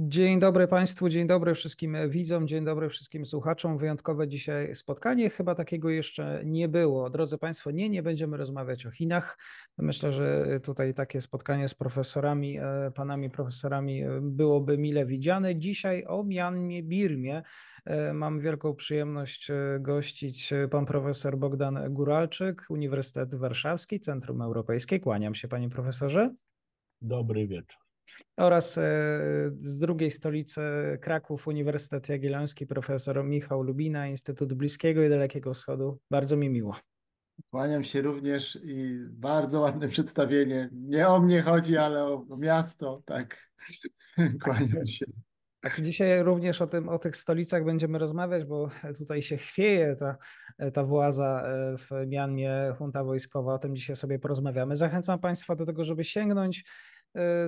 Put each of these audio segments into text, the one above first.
Dzień dobry Państwu, dzień dobry wszystkim widzom, dzień dobry wszystkim słuchaczom. Wyjątkowe dzisiaj spotkanie, chyba takiego jeszcze nie było. Drodzy Państwo, nie, nie będziemy rozmawiać o Chinach. Myślę, że tutaj takie spotkanie z profesorami, e, panami profesorami e, byłoby mile widziane. Dzisiaj o Mianmie, Birmie. E, mam wielką przyjemność gościć pan profesor Bogdan Guralczyk, Uniwersytet Warszawski, Centrum Europejskie. Kłaniam się panie profesorze. Dobry wieczór oraz e, z drugiej stolicy Kraków Uniwersytet Jagielloński profesor Michał Lubina, Instytut Bliskiego i Dalekiego Wschodu. Bardzo mi miło. Kłaniam się również i bardzo ładne przedstawienie. Nie o mnie chodzi, ale o, miasto, tak. Kłaniam się. Tak, dzisiaj również o, tym, o tych stolicach będziemy rozmawiać, bo tutaj się chwieje ta, ta władza e, w Mianmie, junta wojskowa, o tym dzisiaj sobie porozmawiamy. Zachęcam Państwa do tego, żeby sięgnąć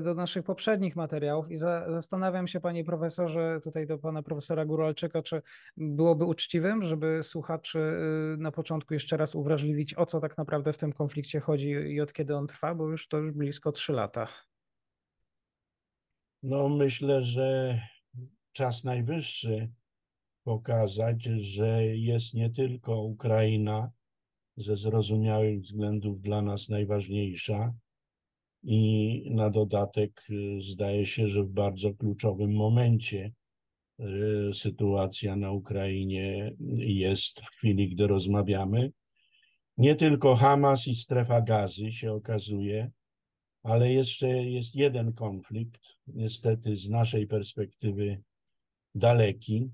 do naszych poprzednich materiałów i za, zastanawiam się, panie profesorze, tutaj do pana profesora Guralczyka, czy byłoby uczciwym, żeby słuchaczy y, na początku jeszcze raz uwrażliwić, o co tak naprawdę w tym konflikcie chodzi i od kiedy on trwa, bo już to już blisko trzy lata. No, myślę, że czas najwyższy pokazać, że jest nie tylko Ukraina ze zrozumiałych względów dla nas najważniejsza, i na dodatek y, zdaje się, że w bardzo kluczowym momencie y, sytuacja na Ukrainie jest w chwili, gdy rozmawiamy. Nie tylko Hamas i strefa gazy się okazuje, ale jeszcze jest jeden konflikt, niestety z naszej perspektywy daleki.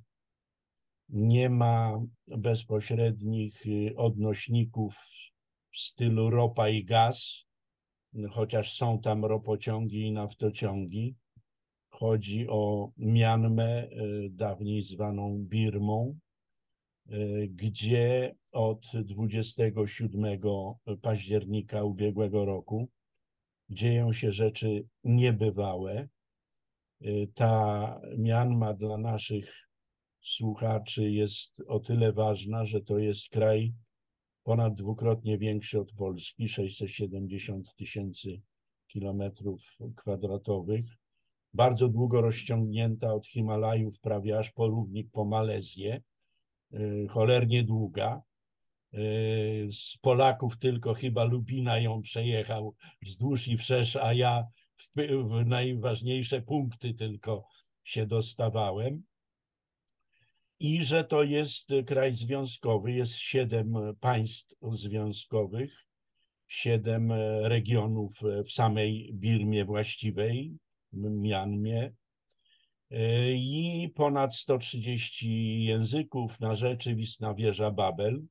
Nie ma bezpośrednich y, odnośników w stylu ropa i gaz, chociaż są tam ropociągi i naftociągi. Chodzi o Mianmę, y, dawniej zwaną Birmą, y, gdzie od 27 października ubiegłego roku dzieją się rzeczy niebywałe. Y, ta Mianma dla naszych słuchaczy jest o tyle ważna, że to jest kraj ponad dwukrotnie większy od Polski, 670 tysięcy kilometrów kwadratowych, bardzo długo rozciągnięta od Himalajów prawie aż po równik po Malezję, y, cholernie długa. Y, z Polaków tylko chyba Lubina ją przejechał wzdłuż i wszerz, a ja w, w najważniejsze punkty tylko się dostawałem i że to jest kraj związkowy, jest siedem państw związkowych, siedem regionów w samej Birmie właściwej, Mianmie i ponad 130 języków na rzeczywistna wieża Babel.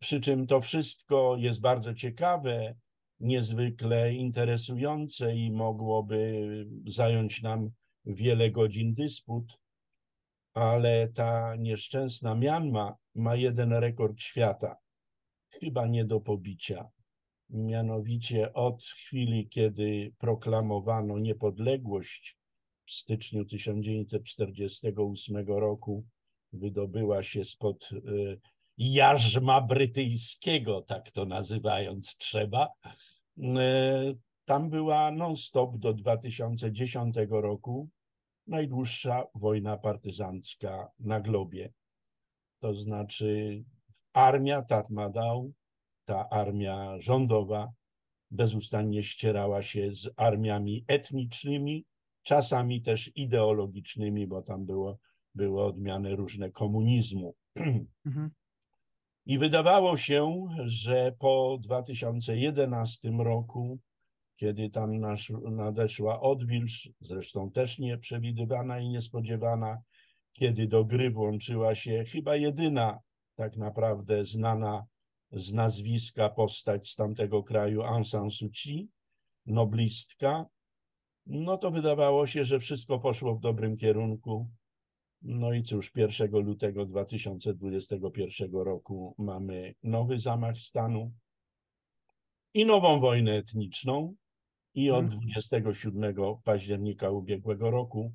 Przy czym to wszystko jest bardzo ciekawe, niezwykle interesujące i mogłoby zająć nam wiele godzin dysput ale ta nieszczęsna Mianma ma jeden rekord świata, chyba nie do pobicia. Mianowicie od chwili, kiedy proklamowano niepodległość w styczniu 1948 roku, wydobyła się spod y, jarzma brytyjskiego, tak to nazywając trzeba. Y, tam była non-stop do 2010 roku najdłuższa wojna partyzancka na globie. To znaczy armia Tatmadaw, ta armia rządowa, bezustannie ścierała się z armiami etnicznymi, czasami też ideologicznymi, bo tam było, były odmiany różne komunizmu. Mhm. I wydawało się, że po 2011 roku kiedy tam nasz, nadeszła odwilż, zresztą też nieprzewidywana i niespodziewana, kiedy do gry włączyła się chyba jedyna tak naprawdę znana z nazwiska postać z tamtego kraju Aung San Suu Kyi, noblistka, no to wydawało się, że wszystko poszło w dobrym kierunku. No i cóż, 1 lutego 2021 roku mamy nowy zamach stanu i nową wojnę etniczną. I od 27 października ubiegłego roku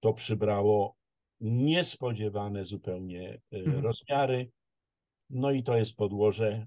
to przybrało niespodziewane zupełnie e, rozmiary. No i to jest podłoże,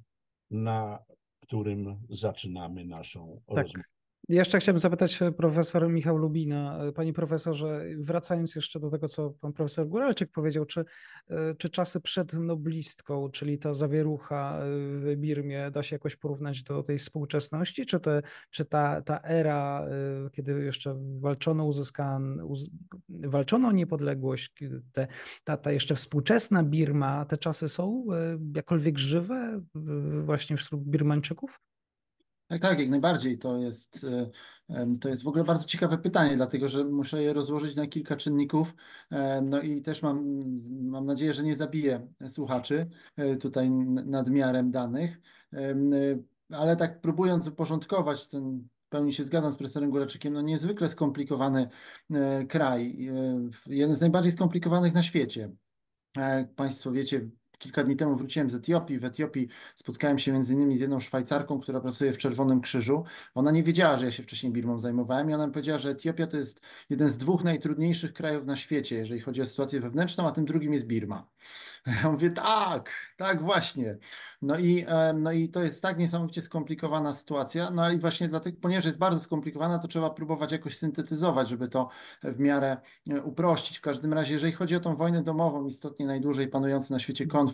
na którym zaczynamy naszą Tak. rozmowę. Jeszcze chciałbym zapytać e, profesor Michał Lubina. E, Panie profesorze, wracając jeszcze do tego, co pan profesor Góralczyk powiedział, czy, e, czy czasy przed noblistką, czyli ta zawierucha w Birmie, da się jakoś porównać do tej współczesności, czy, te, czy ta, ta era, kiedy jeszcze walczono, uzyskano, uz, walczono o niepodległość, te, ta, ta jeszcze współczesna Birma, te czasy są jakkolwiek żywe właśnie wśród Birmańczyków? Tak, tak, jak najbardziej. To jest, e, to jest w ogóle bardzo ciekawe pytanie, dlatego że muszę je rozłożyć na kilka czynników. E, No i też mam, mam nadzieję, że nie zabiję słuchaczy tutaj nadmiarem danych. Ale tak próbując uporządkować ten, w pełni się zgadzam z profesorem Góraczykiem, no niezwykle skomplikowany kraj. Jeden z najbardziej skomplikowanych na świecie. Jak Państwo wiecie, kilka dni temu wróciłem z Etiopii. W Etiopii spotkałem się między innymi z jedną Szwajcarką, która pracuje w Czerwonym Krzyżu. Ona nie wiedziała, że ja się wcześniej Birmą zajmowałem i ona mi powiedziała, że Etiopia to jest jeden z dwóch najtrudniejszych krajów na świecie, jeżeli chodzi o sytuację wewnętrzną, a tym drugim jest Birma. Ja mówię, tak, tak właśnie. No i, no i to jest tak niesamowicie skomplikowana sytuacja, no ale właśnie dlatego, ponieważ jest bardzo skomplikowana, to trzeba próbować jakoś syntetyzować, żeby to w miarę e, uprościć. W każdym razie, jeżeli chodzi o tą wojnę domową, istotnie najdłużej panujący na świecie konflikt,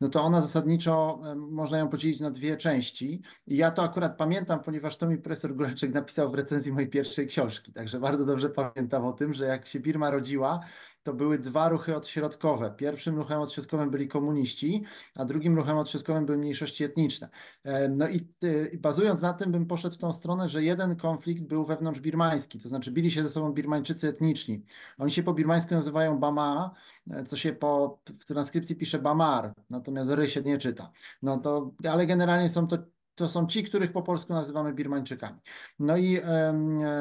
no to ona zasadniczo można ją podzielić na dwie części. I ja to akurat pamiętam, ponieważ to mi profesor Góreczek napisał w recenzji mojej pierwszej książki, także bardzo dobrze pamiętam o tym, że jak się Birma rodziła, to były dwa ruchy odśrodkowe. Pierwszym ruchem odśrodkowym byli komuniści, a drugim ruchem odśrodkowym były mniejszości etniczne. E, No i, y, i bazując na tym, bym poszedł w tą stronę, że jeden konflikt był wewnątrzbirmański, to znaczy bili się ze sobą Birmańczycy etniczni. Oni się po birmańsku nazywają Bama, e, co się po, w transkrypcji pisze Bamar, natomiast ry się nie czyta. No to, ale generalnie są to to są ci, których po polsku nazywamy Birmańczykami. No i,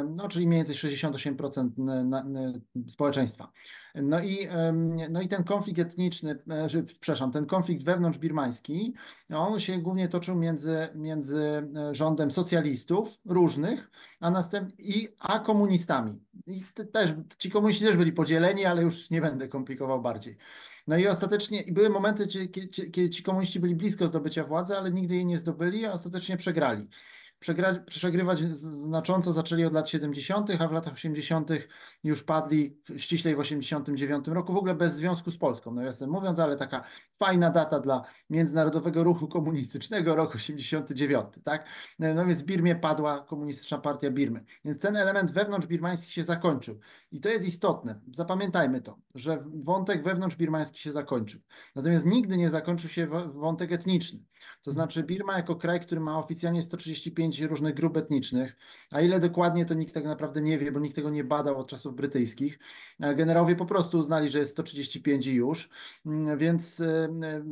no, czyli mniej więcej 68% na- na- na społeczeństwa. No i, no i ten konflikt etniczny, e, przepraszam, ten konflikt wewnątrzbirmański, on się głównie toczył między, między e, rządem socjalistów różnych, a następnie i a komunistami. I te- też, ci komuniści też byli podzieleni, ale już nie będę komplikował bardziej. No i ostatecznie, i były momenty, cie- kie- kiedy ci komuniści byli blisko zdobycia władzy, ale nigdy jej nie zdobyli, a ostatecznie przegrali. Przegra, przegrywać znacząco zaczęli od lat 70., a w latach 80. już padli ściślej w 89 roku, w ogóle bez związku z Polską, nawiasem mówiąc, ale taka fajna data dla Międzynarodowego Ruchu Komunistycznego, rok 89, tak? No więc w Birmie padła Komunistyczna Partia Birmy. Więc ten element wewnątrzbirmański się zakończył. I to jest istotne. Zapamiętajmy to, że wątek wewnątrzbirmański się zakończył. Natomiast nigdy nie zakończył się wątek etniczny. To znaczy Birma jako kraj, który ma oficjalnie 135 różnych grup etnicznych, a ile dokładnie to nikt tak naprawdę nie wie, bo nikt tego nie badał od czasów brytyjskich. E, Generałowie po prostu uznali, że jest 135 i już, Mm, więc e, e,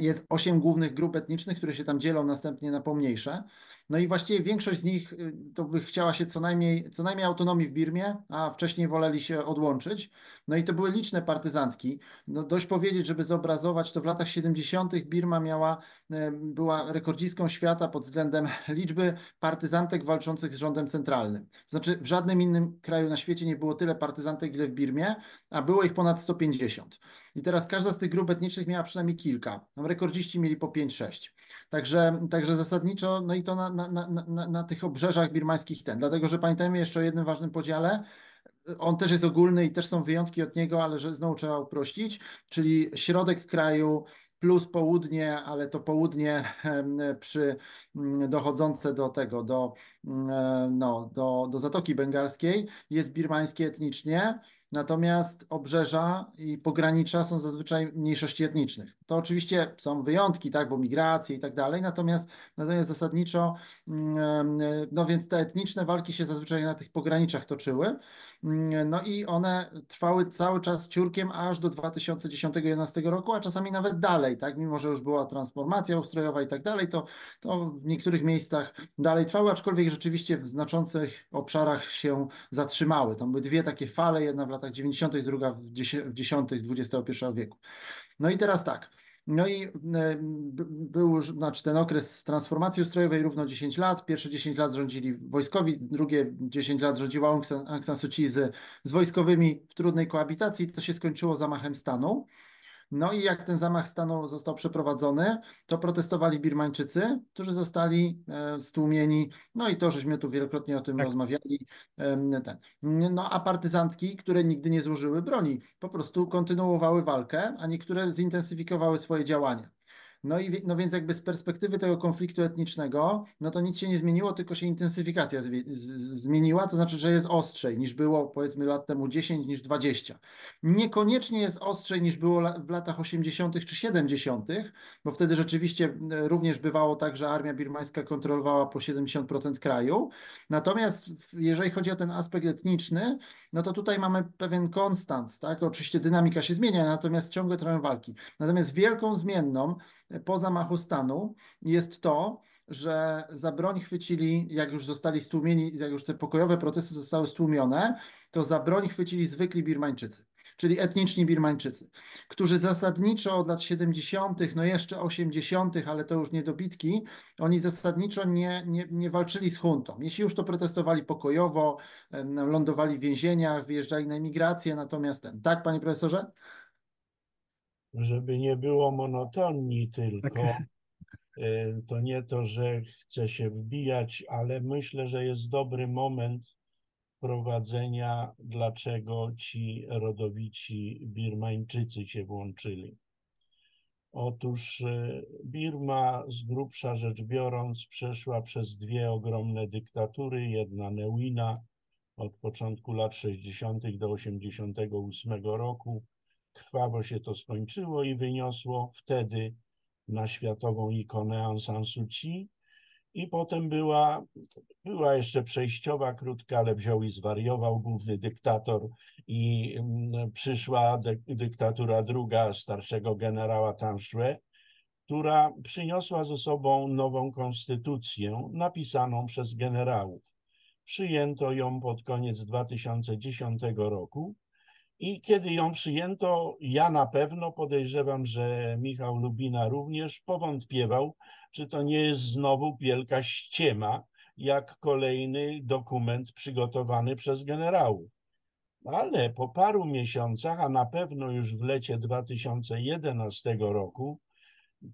jest osiem głównych grup etnicznych, które się tam dzielą następnie na pomniejsze. No i właściwie większość z nich y, to by chciała się co najmniej, co najmniej autonomii w Birmie, a wcześniej woleli się odłączyć. No i to były liczne partyzantki. No dość powiedzieć, żeby zobrazować, to w latach 70. Birma miała, e, była rekordzistką świata pod względem liczby partyzantek walczących z rządem centralnym. Znaczy w żadnym innym kraju na świecie nie było tyle partyzantek, ile w Birmie, a było ich ponad 150. I teraz każda z tych grup etnicznych miała przynajmniej kilka. Tam rekordziści mieli po 5-6. Także, także zasadniczo, no i to na, na, na, na, tych obrzeżach birmańskich ten. Dlatego, że pamiętajmy jeszcze o jednym ważnym podziale. On też jest ogólny i też są wyjątki od niego, ale że znowu trzeba uprościć, czyli środek kraju plus południe, ale to południe przy mm, dochodzące do tego, do, mm, e, no, do, do Zatoki Bengalskiej jest birmańskie etnicznie, Natomiast obrzeża i pogranicza są zazwyczaj mniejszości etnicznych. To oczywiście są wyjątki, tak, bo migracje i tak dalej, natomiast, natomiast zasadniczo, mm, no więc te etniczne walki się zazwyczaj na tych pograniczach toczyły. Mm, no i one trwały cały czas ciurkiem aż do 2010-2011 roku, a czasami nawet dalej, tak? Mimo, że już była transformacja ustrojowa i tak dalej, to, to w niektórych miejscach dalej trwały, aczkolwiek rzeczywiście w znaczących obszarach się zatrzymały. Tam były dwie takie fale, jedna w latach 90., druga w 10. XXI wieku. No i teraz tak. No i e, był znaczy ten okres transformacji ustrojowej równo 10 lat. Pierwsze 10 lat rządzili wojskowi, drugie 10 lat rządziła Aung San Suu Kyi z, z wojskowymi w trudnej koabitacji. To się skończyło zamachem stanu. No i jak ten zamach stanu został przeprowadzony, to protestowali Birmańczycy, którzy zostali e, stłumieni. No i to, żeśmy tu wielokrotnie o tym tak. rozmawiali. Ten. No a partyzantki, które nigdy nie złożyły broni, po prostu kontynuowały walkę, a niektóre zintensyfikowały swoje działania. No i no więc jakby z perspektywy tego konfliktu etnicznego, no to nic się nie zmieniło, tylko się intensyfikacja zmieniła, to znaczy, że jest ostrzej niż było powiedzmy lat temu 10 niż 20. Niekoniecznie jest ostrzej niż było w latach 80. czy 70., bo wtedy rzeczywiście e, również bywało tak, że armia birmańska kontrolowała po 70% kraju. Natomiast jeżeli chodzi o ten aspekt etniczny, no to tutaj mamy pewien konstans, tak? Oczywiście dynamika się zmienia, natomiast ciągle trwają walki. Natomiast wielką zmienną po zamachu stanu jest to, że za broń chwycili, jak już zostali stłumieni, jak już te pokojowe protesty zostały stłumione, to za broń chwycili zwykli Birmańczycy, czyli etniczni Birmańczycy, którzy zasadniczo od lat 70., no jeszcze 80., ale to już nie dobitki, oni zasadniczo nie, nie, nie walczyli z huntą. Jeśli już to protestowali pokojowo, lądowali w więzieniach, wyjeżdżali na emigrację, natomiast ten. Tak, panie profesorze? żeby nie było monotonii tylko. Tak. Y, to nie to, że chcę się wbijać, ale myślę, że jest dobry moment wprowadzenia, dlaczego ci rodowici Birmańczycy się włączyli. Otóż y, Birma, z grubsza rzecz biorąc, przeszła przez dwie ogromne dyktatury. Jedna Neuina od początku lat 60. do 88 roku, Krwawo się to skończyło i wyniosło wtedy na światową ikonę Aung San Suu Kyi. I potem była, była jeszcze przejściowa, krótka, ale wziął i zwariował główny dyktator i mm, przyszła dy, dyktatura druga starszego generała Tanshue, która przyniosła ze sobą nową konstytucję napisaną przez generałów. Przyjęto ją pod koniec 2010 roku i kiedy ją przyjęto, ja na pewno podejrzewam, że Michał Lubina również powątpiewał, czy to nie jest znowu wielka ściema, jak kolejny dokument przygotowany przez generałów. Ale po paru miesiącach, a na pewno już w lecie 2011 roku,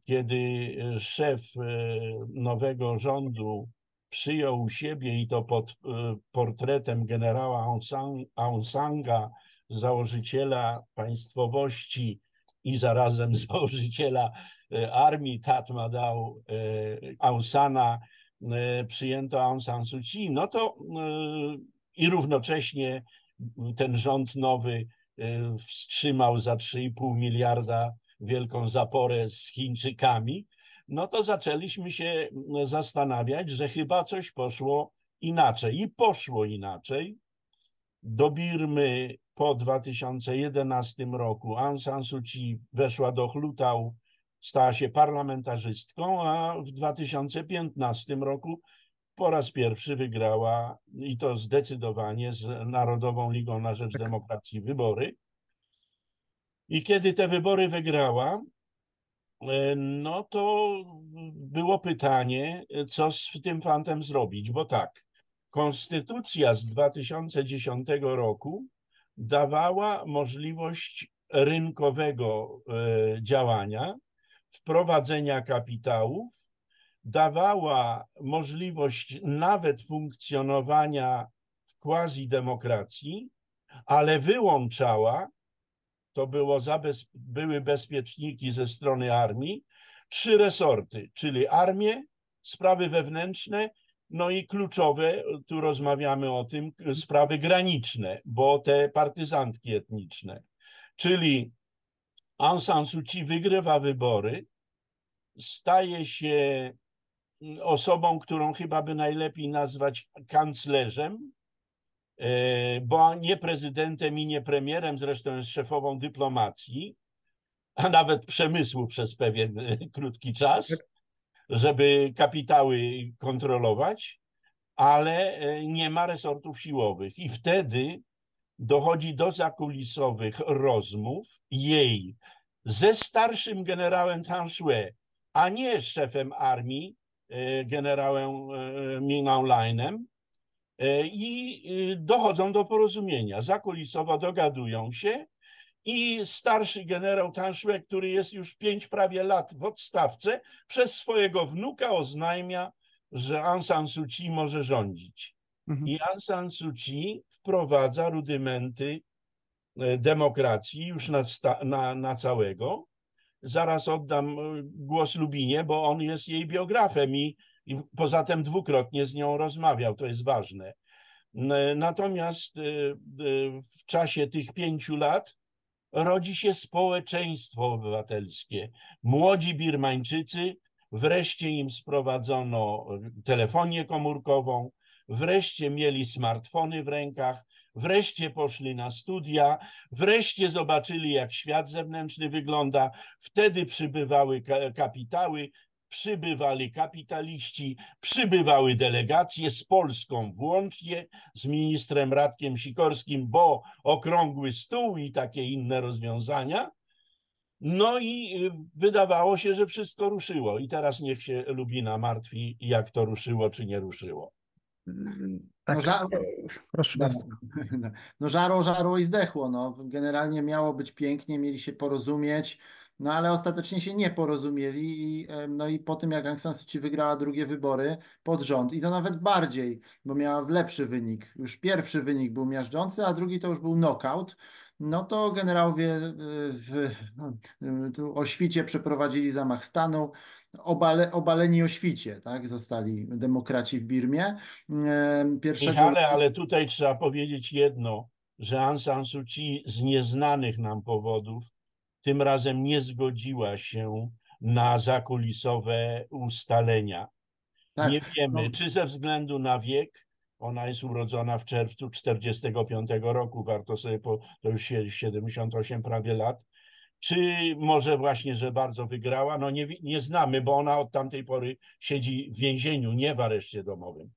kiedy szef e, nowego rządu przyjął u siebie i to pod e, portretem generała Aung Sanga założyciela państwowości i zarazem założyciela e, armii Tatmadaw e, Ausana e, przyjęto Aung San Suu Kyi, no to i równocześnie ten rząd nowy wstrzymał za 3,5 miliarda wielką zaporę z Chińczykami, no to zaczęliśmy się zastanawiać, że chyba coś poszło inaczej. I poszło inaczej. Do Birmy po 2011 roku Aung San Suu Kyi weszła do Chlutał, stała się parlamentarzystką, a w 2015 roku po raz pierwszy wygrała i to zdecydowanie z Narodową Ligą na Rzecz tak. Demokracji wybory. I kiedy te wybory wygrała, e, no to było pytanie, co z tym fantem zrobić, bo tak, konstytucja z 2010 roku dawała możliwość rynkowego e, działania, wprowadzenia kapitałów, dawała możliwość nawet funkcjonowania w quasi-demokracji, ale wyłączała, to było były bezpieczniki ze strony armii, trzy resorty, czyli armię, sprawy wewnętrzne no i kluczowe, tu rozmawiamy o tym, sprawy graniczne, bo te partyzantki etniczne, czyli Aung San Suu Kyi wygrywa wybory, staje się osobą, którą chyba by najlepiej nazwać kanclerzem, bo nie prezydentem i nie premierem, zresztą jest szefową dyplomacji, a nawet przemysłu przez pewien krótki czas, żeby kapitały kontrolować, ale nie ma resortów siłowych. I wtedy dochodzi do zakulisowych rozmów jej ze starszym generałem Tanshue, a nie szefem armii, e, generałem e, Minaulainem, e, i dochodzą do porozumienia. Zakulisowo dogadują się i starszy generał Tanshue, który jest już pięć prawie lat w odstawce, przez swojego wnuka oznajmia, że Aung San Suu Kyi może rządzić. Mhm. I Aung San Suu Kyi wprowadza rudymenty e, demokracji już na, na, na całego. Zaraz oddam e, głos Lubinie, bo on jest jej biografem i, i poza tym dwukrotnie z nią rozmawiał, to jest ważne. Natomiast e, w czasie tych pięciu lat rodzi się społeczeństwo obywatelskie. Młodzi Birmańczycy, wreszcie im sprowadzono telefonię komórkową, wreszcie mieli smartfony w rękach, wreszcie poszli na studia, wreszcie zobaczyli, jak świat zewnętrzny wygląda. Wtedy przybywały kapitały, przybywali kapitaliści, przybywały delegacje z Polską włącznie, z ministrem Radkiem Sikorskim, bo okrągły stół i takie inne rozwiązania. No i y, wydawało się, że wszystko ruszyło. I teraz niech się Lubina martwi, jak to ruszyło, czy nie ruszyło. Tak. No, żar... Proszę bardzo. No żarło, żarło i zdechło. No. Generalnie miało być pięknie, mieli się porozumieć, no ale ostatecznie się nie porozumieli i, no i po tym jak Aung San Suu Kyi wygrała drugie wybory pod rząd i to nawet bardziej, bo miała lepszy wynik. Już pierwszy wynik był miażdżący, a drugi to już był knockout no to generałowie y, w, w, o świcie przeprowadzili zamach stanu. Obale, obaleni o świcie, tak? Zostali demokraci w Birmie. Pierwszego... Michale, ale tutaj trzeba powiedzieć jedno, że Aung San Suu Kyi z nieznanych nam powodów tym razem nie zgodziła się na zakulisowe ustalenia. Tak, nie wiemy, no... czy ze względu na wiek, ona jest urodzona w czerwcu 45 roku, warto sobie, po, to już 78 prawie lat, czy może właśnie, że bardzo wygrała? No nie, nie znamy, bo ona od tamtej pory siedzi w więzieniu, nie w areszcie domowym.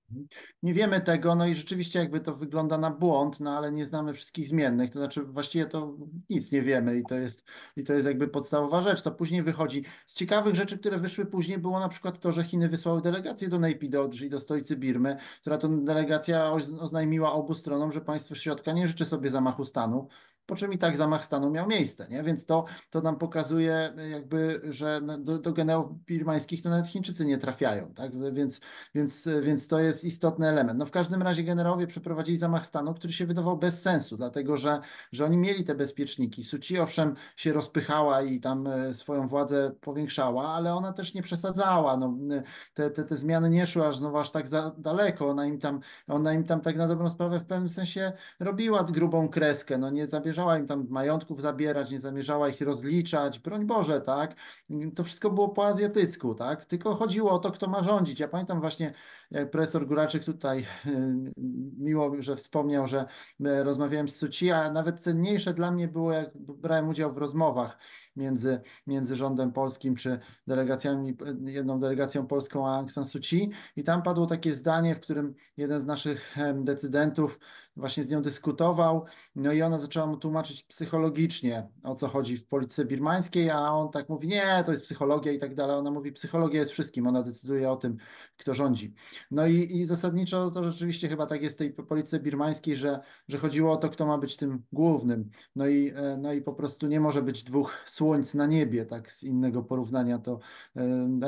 Nie wiemy tego, no i rzeczywiście jakby to wygląda na błąd, no ale nie znamy wszystkich zmiennych, to znaczy właściwie to nic nie wiemy i to jest, i to jest jakby podstawowa rzecz, to później wychodzi. Z ciekawych rzeczy, które wyszły później było na przykład to, że Chiny wysłały delegację do Naypyidaw, czyli do stolicy Birmy, która to delegacja oznajmiła obu stronom, że państwo środka nie życzy sobie zamachu stanu, po czym i tak zamach stanu miał miejsce, nie? Więc to, to nam pokazuje jakby, że do, do generałów birmańskich to nawet Chińczycy nie trafiają, tak? Więc, więc, więc to jest istotny element. No w każdym razie generałowie przeprowadzili zamach stanu, który się wydawał bez sensu, dlatego że, że oni mieli te bezpieczniki. Suci owszem się rozpychała i tam e, swoją władzę powiększała, ale ona też nie przesadzała. No, te, te, te zmiany nie szły aż znowu aż tak za daleko. Ona im tam, ona im tam tak na dobrą sprawę w pewnym sensie robiła grubą kreskę, no nie zabierała zamierzała im tam majątków zabierać, nie zamierzała ich rozliczać, broń Boże, tak? To wszystko było po azjatycku, tak? Tylko chodziło o to, kto ma rządzić. Ja pamiętam właśnie, jak profesor Góraczyk tutaj miło, że wspomniał, że e, rozmawiałem z Suci, a nawet cenniejsze dla mnie było, jak brałem udział w rozmowach między, między rządem polskim czy delegacjami, jedną delegacją polską a Aung San Suu Kyi i tam padło takie zdanie, w którym jeden z naszych decydentów właśnie z nią dyskutował, no i ona zaczęła mu tłumaczyć psychologicznie, o co chodzi w polityce birmańskiej, a on tak mówi, nie, to jest psychologia i tak dalej. Ona mówi, psychologia jest wszystkim, ona decyduje o tym, kto rządzi. No i, i zasadniczo to rzeczywiście chyba tak jest w tej polityce birmańskiej, że, że chodziło o to, kto ma być tym głównym. No i, e, no i po prostu nie może być dwóch słońc na niebie, tak z innego porównania to. E,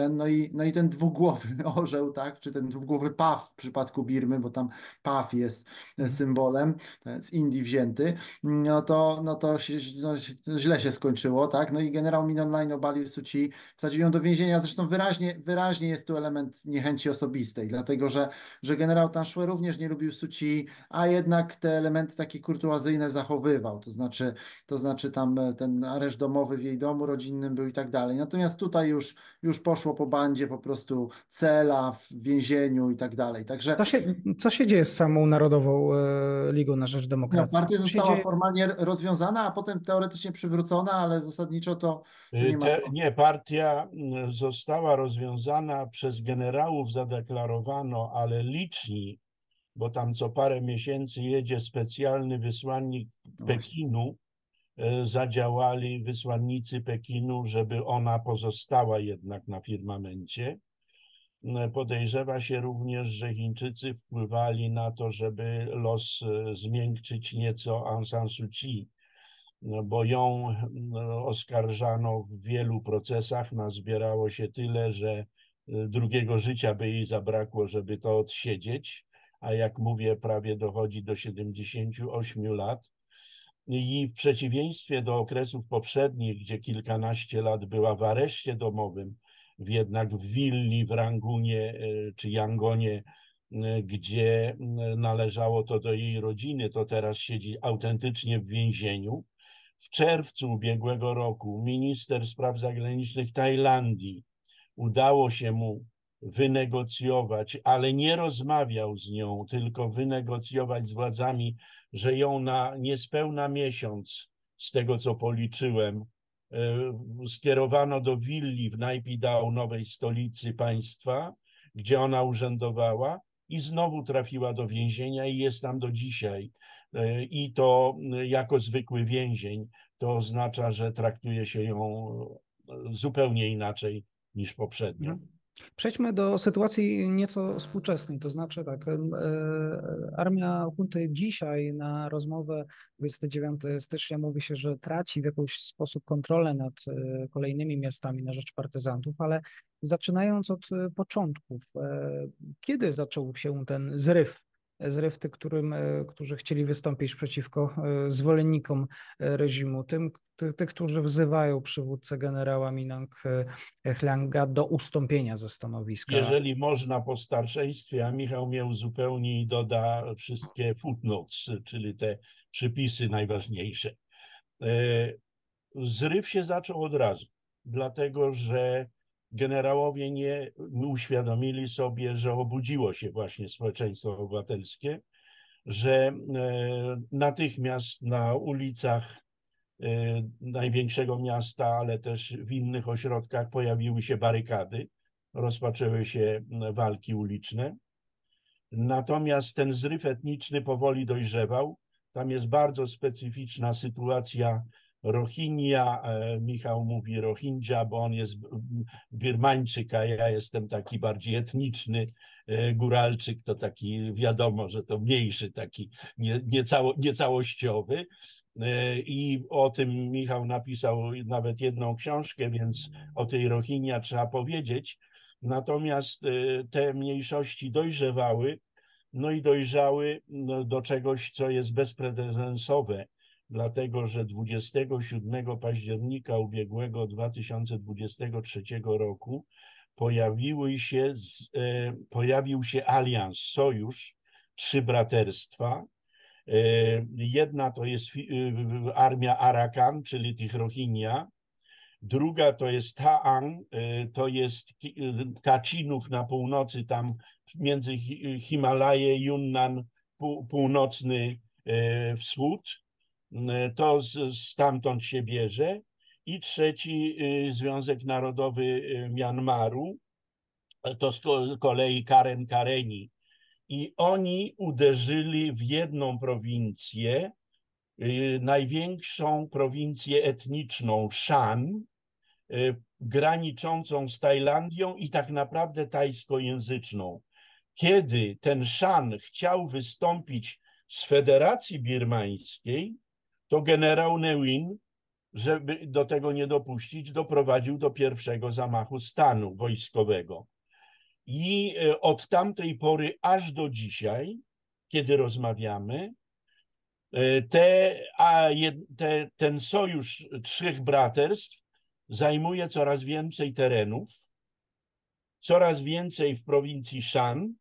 no i, no i ten dwugłowy orzeł, tak, czy ten dwugłowy paw w przypadku Birmy, bo tam paw jest symbolem symbolem, z Indii wzięty, no to, no to się, no, źle się skończyło, tak? No i generał Min Online obalił Suci, wsadził ją do więzienia, zresztą wyraźnie, wyraźnie jest tu element niechęci osobistej, dlatego że, że generał Tanszue również nie lubił Suci, a jednak te elementy takie kurtuazyjne zachowywał, to znaczy, to znaczy tam e, ten areszt domowy jej domu rodzinnym był i tak dalej. Natomiast tutaj już, już poszło po bandzie po prostu cela w więzieniu i tak dalej. Także... Co się, co się dzieje z samą narodową e, Ligą na Rzecz Demokracji. No, partia została dzieje... formalnie rozwiązana, a potem teoretycznie przywrócona, ale zasadniczo to, to nie, ma... Te, nie, partia została rozwiązana przez generałów, zadeklarowano, ale liczni, bo tam co parę miesięcy jedzie specjalny wysłannik no Pekinu, E, zadziałali wysłannicy Pekinu, żeby ona pozostała jednak na firmamencie. E, podejrzewa się również, że Chińczycy wpływali na to, żeby los e, zmiękczyć nieco Aung San Suu Kyi, bo ją oskarżano w wielu procesach, nazbierało się tyle, że drugiego życia by jej zabrakło, żeby to odsiedzieć, a jak mówię, prawie dochodzi do 78 lat i w przeciwieństwie do okresów poprzednich, gdzie kilkanaście lat była w areszcie domowym, jednak w Willi, w Rangunie e, czy Yangonie, e, gdzie należało to do jej rodziny, to teraz siedzi autentycznie w więzieniu. W czerwcu ubiegłego roku minister spraw zagranicznych Tajlandii udało się mu wynegocjować, ale nie rozmawiał z nią, tylko wynegocjować z władzami że ją na niespełna miesiąc, z tego co policzyłem, e, skierowano do willi w Najpidał, nowej stolicy państwa, gdzie ona urzędowała i znowu trafiła do więzienia i jest tam do dzisiaj. E, I to jako zwykły więzień. To oznacza, że traktuje się ją zupełnie inaczej niż poprzednio. Przejdźmy do sytuacji nieco współczesnej, to znaczy tak, e, armia Hunty dzisiaj na rozmowę 29 stycznia mówi się, że traci w jakiś sposób kontrolę nad e, kolejnymi miastami na rzecz partyzantów, ale zaczynając od e, początków, kiedy zaczął się ten zryw zryw tych, którym, którzy chcieli wystąpić przeciwko zwolennikom reżimu, tym, tych, którzy wzywają przywódcę generała Minang Hlanga do ustąpienia ze stanowiska. Jeżeli można po starszeństwie, a Michał mnie uzupełni i doda wszystkie footnotes, czyli te przypisy najważniejsze. E, zryw się zaczął od razu, dlatego że generałowie nie uświadomili sobie, że obudziło się właśnie społeczeństwo obywatelskie, że e, natychmiast na ulicach E, największego miasta, ale też w innych ośrodkach pojawiły się barykady, rozpoczęły się walki uliczne. Natomiast ten zryw etniczny powoli dojrzewał. Tam jest bardzo specyficzna sytuacja Rohingya. E, Michał mówi Rohingya, bo on jest Birmańczyk, a ja jestem taki bardziej etniczny. E, Góralczyk to taki, wiadomo, że to mniejszy, taki niecałościowy. E, I o tym Michał napisał nawet jedną książkę, więc o tej Rohinia trzeba powiedzieć. Natomiast te mniejszości dojrzewały, no i dojrzały no, do czegoś, co jest bezprecedensowe, dlatego że 27 października ubiegłego 2023 roku pojawiły się, e, pojawił się alians, sojusz, trzy braterstwa, E, jedna to jest e, armia Arakan, czyli tych Rohingya. Druga to jest Taang, e, to jest Kacinów na północy, tam między Himalaje, Yunnan, północny wschód. To stamtąd się bierze. I trzeci Związek Narodowy Mianmaru, to z kolei Karen Kareni, i oni uderzyli w jedną prowincję, y, największą prowincję etniczną Shan, y, graniczącą z Tajlandią i tak naprawdę tajskojęzyczną. Kiedy ten Shan chciał wystąpić z Federacji Birmańskiej, to generał Neuin, żeby do tego nie dopuścić, doprowadził do pierwszego zamachu stanu wojskowego. I e, od tamtej pory aż do dzisiaj, kiedy rozmawiamy, e, te, a te, ten sojusz trzech braterstw zajmuje coraz więcej terenów, coraz więcej w prowincji Shan,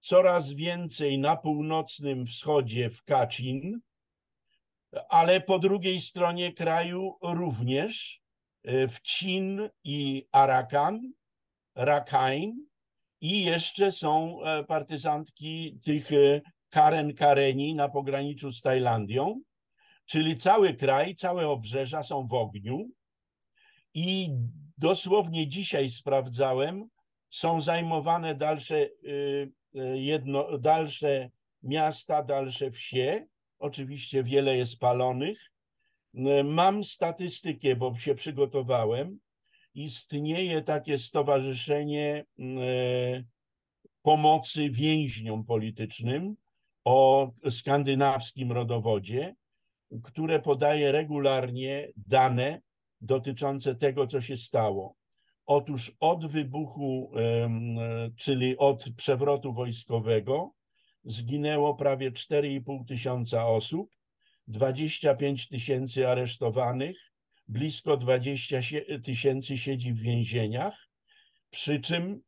coraz więcej na północnym wschodzie w Kachin, ale po drugiej stronie kraju również e, w Chin i Arakan, Rakhine i jeszcze są e, partyzantki tych e, Karen Kareni na pograniczu z Tajlandią, czyli cały kraj, całe obrzeża są w ogniu i dosłownie dzisiaj sprawdzałem, są zajmowane dalsze, y, y, jedno, dalsze miasta, dalsze wsie. Oczywiście wiele jest palonych. Y, mam statystykę, bo się przygotowałem. Istnieje takie stowarzyszenie pomocy więźniom politycznym o skandynawskim rodowodzie, które podaje regularnie dane dotyczące tego, co się stało. Otóż od wybuchu, czyli od przewrotu wojskowego, zginęło prawie 4,5 tysiąca osób, 25 tysięcy aresztowanych, blisko 20 tysięcy siedzi w więzieniach, przy czym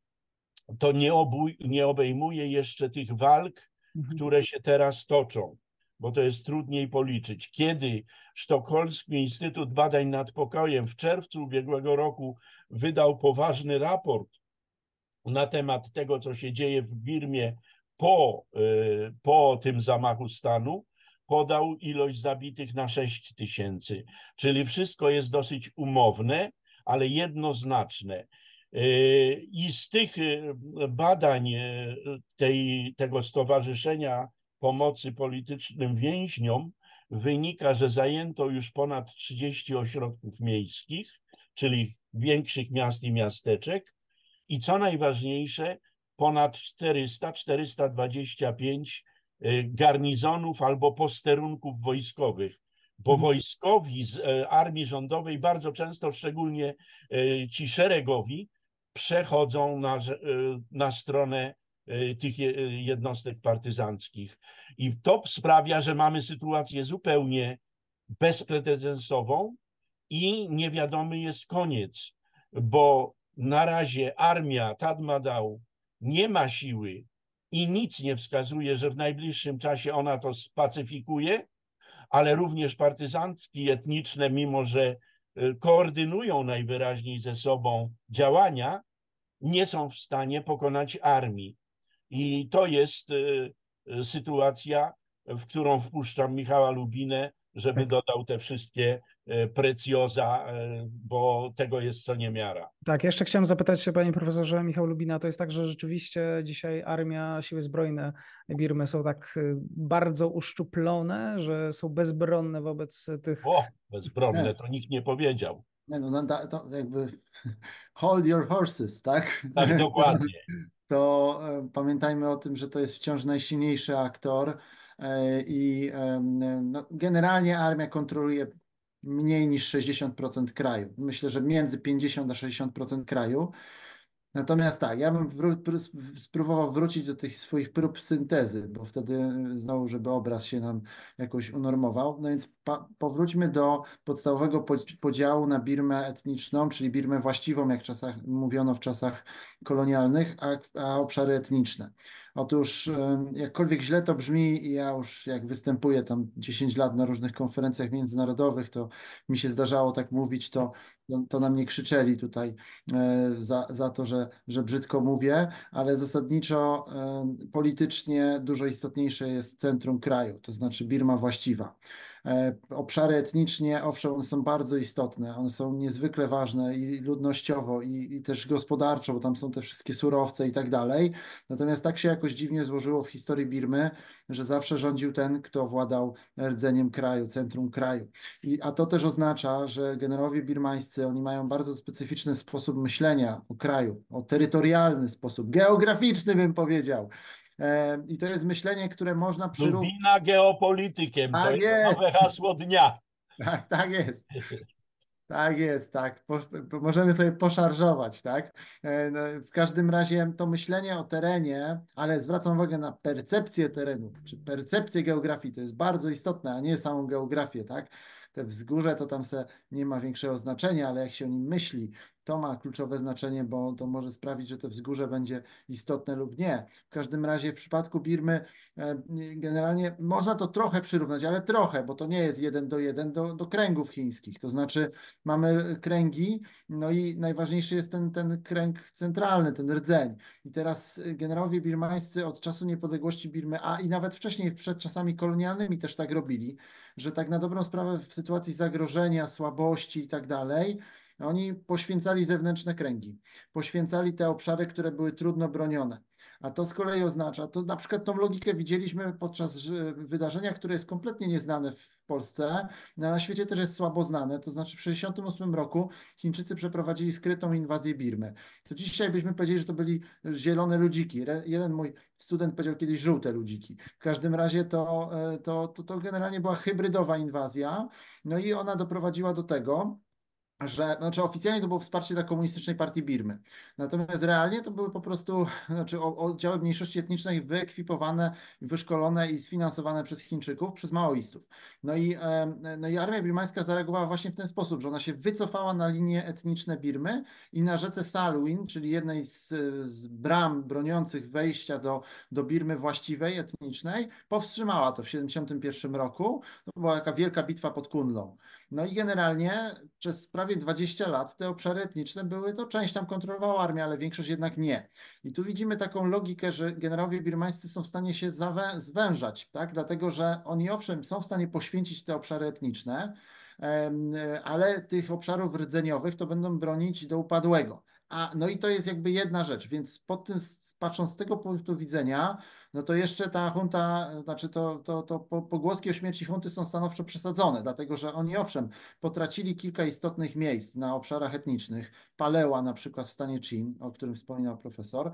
to nie, obój, nie obejmuje jeszcze tych walk, mhm. które się teraz toczą, bo to jest trudniej policzyć. Kiedy Sztokholmski Instytut Badań nad Pokojem w czerwcu ubiegłego roku wydał poważny raport na temat tego, co się dzieje w Birmie po, y, po tym zamachu stanu, podał ilość zabitych na 6 tysięcy. Czyli wszystko jest dosyć umowne, ale jednoznaczne. Y, I z tych y, badań tej, tego Stowarzyszenia Pomocy Politycznym Więźniom wynika, że zajęto już ponad 30 ośrodków miejskich, czyli większych miast i miasteczek. I co najważniejsze, ponad 400, 425 y, garnizonów albo posterunków wojskowych, bo mhm. wojskowi z y, armii rządowej bardzo często, szczególnie y, ci szeregowi, przechodzą na, na stronę tych jednostek partyzanckich. I to sprawia, że mamy sytuację zupełnie bezprecedensową, i niewiadomy jest koniec, bo na razie armia Tadmadał nie ma siły i nic nie wskazuje, że w najbliższym czasie ona to spacyfikuje, ale również partyzantki etniczne, mimo że y, koordynują najwyraźniej ze sobą działania, nie są w stanie pokonać armii. I to jest y, y, sytuacja, w którą wpuszczam Michała Lubinę, żeby tak. dodał te wszystkie e, precjoza, e, bo tego jest co niemiara. Tak, jeszcze chciałem zapytać się panie profesorze Michał Lubina, to jest tak, że rzeczywiście dzisiaj armia, siły zbrojne Birmy są tak e, bardzo uszczuplone, że są bezbronne wobec tych... O, bezbronne, to nikt nie powiedział. Nie, no, no to jakby hold your horses, tak? Tak, dokładnie. To pamiętajmy o tym, że to jest wciąż najsilniejszy aktor, E, i no, generalnie armia kontroluje mniej niż 60% kraju. Myślę, że między 50 a 60% kraju. Natomiast tak, ja bym wró- spróbował wrócić do tych swoich prób syntezy, bo wtedy znowu, żeby obraz się nam jakoś unormował. No więc powróćmy do podstawowego podziału na Birmę etniczną, czyli Birmę właściwą, jak czasach, mówiono w czasach kolonialnych, a, a obszary etniczne. Otóż jakkolwiek źle to brzmi ja już jak występuję tam 10 lat na różnych konferencjach międzynarodowych, to mi się zdarzało tak mówić, to, to na mnie krzyczeli tutaj e, za, za to, że, że brzydko mówię, ale zasadniczo politycznie dużo istotniejsze jest centrum kraju, to znaczy Birma właściwa. E, obszary etnicznie, owszem, one są bardzo istotne, one są niezwykle ważne i ludnościowo, i, i też gospodarczo, bo tam są te wszystkie surowce i tak dalej. Natomiast tak się jakoś dziwnie złożyło w historii Birmy, że zawsze rządził ten, kto władał rdzeniem kraju, centrum kraju. I, a to też oznacza, że generałowie birmańscy, oni mają bardzo specyficzny sposób myślenia o kraju, o terytorialny sposób, geograficzny bym powiedział. E, I to jest myślenie, które można przyrównać. Lubina geopolitykiem, tak to jest nowe hasło dnia. Tak, tak jest. Tak jest, tak. Po, możemy sobie poszarżować, tak? E, no, w każdym razie to myślenie o terenie, ale zwracam uwagę na percepcję terenu, czy percepcję geografii, to jest bardzo istotne, a nie samą geografię, tak? te wzgórze to tam se nie ma większego znaczenia, ale jak się o nim myśli, to ma kluczowe znaczenie, bo to może sprawić, że to wzgórze będzie istotne lub nie. W każdym razie w przypadku Birmy e, generalnie można to trochę przyrównać, ale trochę, bo to nie jest jeden do jeden do, do kręgów chińskich. To znaczy mamy kręgi, no i najważniejszy jest ten, ten kręg centralny, ten rdzeń. I teraz generałowie birmańscy od czasu niepodległości Birmy, a i nawet wcześniej przed czasami kolonialnymi też tak robili, że tak na dobrą sprawę w sytuacji zagrożenia, słabości i tak dalej, oni poświęcali zewnętrzne kręgi, poświęcali te obszary, które były trudno bronione. A to z kolei oznacza, to na przykład tą logikę widzieliśmy podczas wydarzenia, które jest kompletnie nieznane w Polsce, na świecie też jest słabo znane. To znaczy w 1968 roku Chińczycy przeprowadzili skrytą inwazję Birmy. To dzisiaj byśmy powiedzieli, że to byli zielone ludziki. Jeden mój student powiedział kiedyś żółte ludziki. W każdym razie to, e, to, to, to generalnie była hybrydowa inwazja. No i ona doprowadziła do tego, że, znaczy oficjalnie to było wsparcie dla komunistycznej partii Birmy. Natomiast realnie to były po prostu znaczy oddziały mniejszości etnicznej wyekwipowane, wyszkolone i sfinansowane przez Chińczyków, przez maoistów. No i, no i armia birmańska zareagowała właśnie w ten sposób, że ona się wycofała na linie etniczne Birmy i na rzece Salwin, czyli jednej z, z bram broniących wejścia do, do Birmy właściwej, etnicznej, powstrzymała to w 1971 roku. To była taka wielka bitwa pod Kunlą. No i generalnie przez prawie 20 lat te obszary etniczne były, to część tam kontrolowała armia, ale większość jednak nie. I tu widzimy taką logikę, że generałowie birmańscy są w stanie się zwężać, tak? dlatego że oni owszem są w stanie poświęcić te obszary etniczne, ale tych obszarów rdzeniowych to będą bronić do upadłego. A, no i to jest jakby jedna rzecz, więc pod tym, patrząc z tego punktu widzenia, no to jeszcze ta hunta, znaczy to, to, to pogłoski o śmierci hunty są stanowczo przesadzone, dlatego że oni owszem potracili kilka istotnych miejsc na obszarach etnicznych, Paleła na przykład w stanie Chin, o którym wspominał profesor,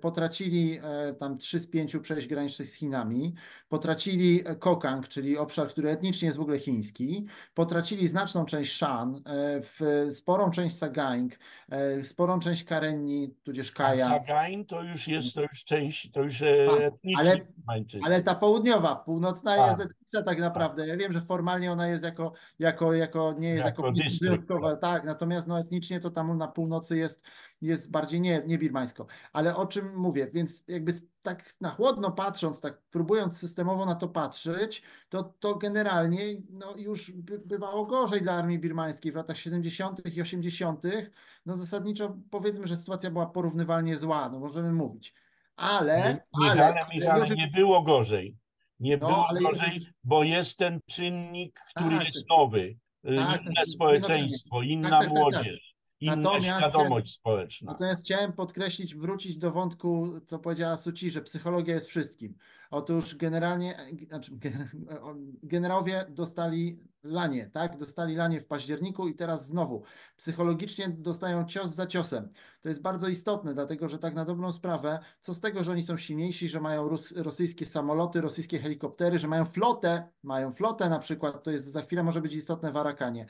potracili e, tam trzy z pięciu przejść granicznych z Chinami, potracili Kokang, czyli obszar, który etnicznie jest w ogóle chiński, potracili znaczną część Shan, e, w sporą część Sagaing, e, sporą część Karenni, tudzież Kaja. Sagaing to już jest, to już część, to już ale, ale ta południowa, północna A. jest etniczna tak naprawdę. Ja wiem, że formalnie ona jest jako, jako, jako nie jest jako, jako wyjątkowa, tak, natomiast no, etnicznie to tam na północy jest, jest bardziej nie, nie birmańsko. Ale o czym mówię? Więc jakby tak na chłodno patrząc, tak próbując systemowo na to patrzeć, to, to generalnie no, już by, bywało gorzej dla armii birmańskiej w latach 70. i 80. No zasadniczo powiedzmy, że sytuacja była porównywalnie zła, no możemy mówić ale... Michale, ale, Michale, nie było gorzej. Nie no, było gorzej, bo jest ten czynnik, który tak, jest nowy. Y, tak, inne społeczeństwo, inna tak, tak, tak młodzież, inna natomiast, świadomość społeczna. Natomiast chciałem podkreślić, wrócić do wątku, co powiedziała Suci, że psychologia jest wszystkim. Otóż generalnie, znaczy generałowie dostali lanie, tak? Dostali lanie w październiku i teraz znowu psychologicznie dostają cios za ciosem. To jest bardzo istotne, dlatego że tak na dobrą sprawę, co z tego, że oni są silniejsi, że mają rosyjskie samoloty, rosyjskie helikoptery, że mają flotę, mają flotę na przykład, to jest za chwilę może być istotne w Arakanie.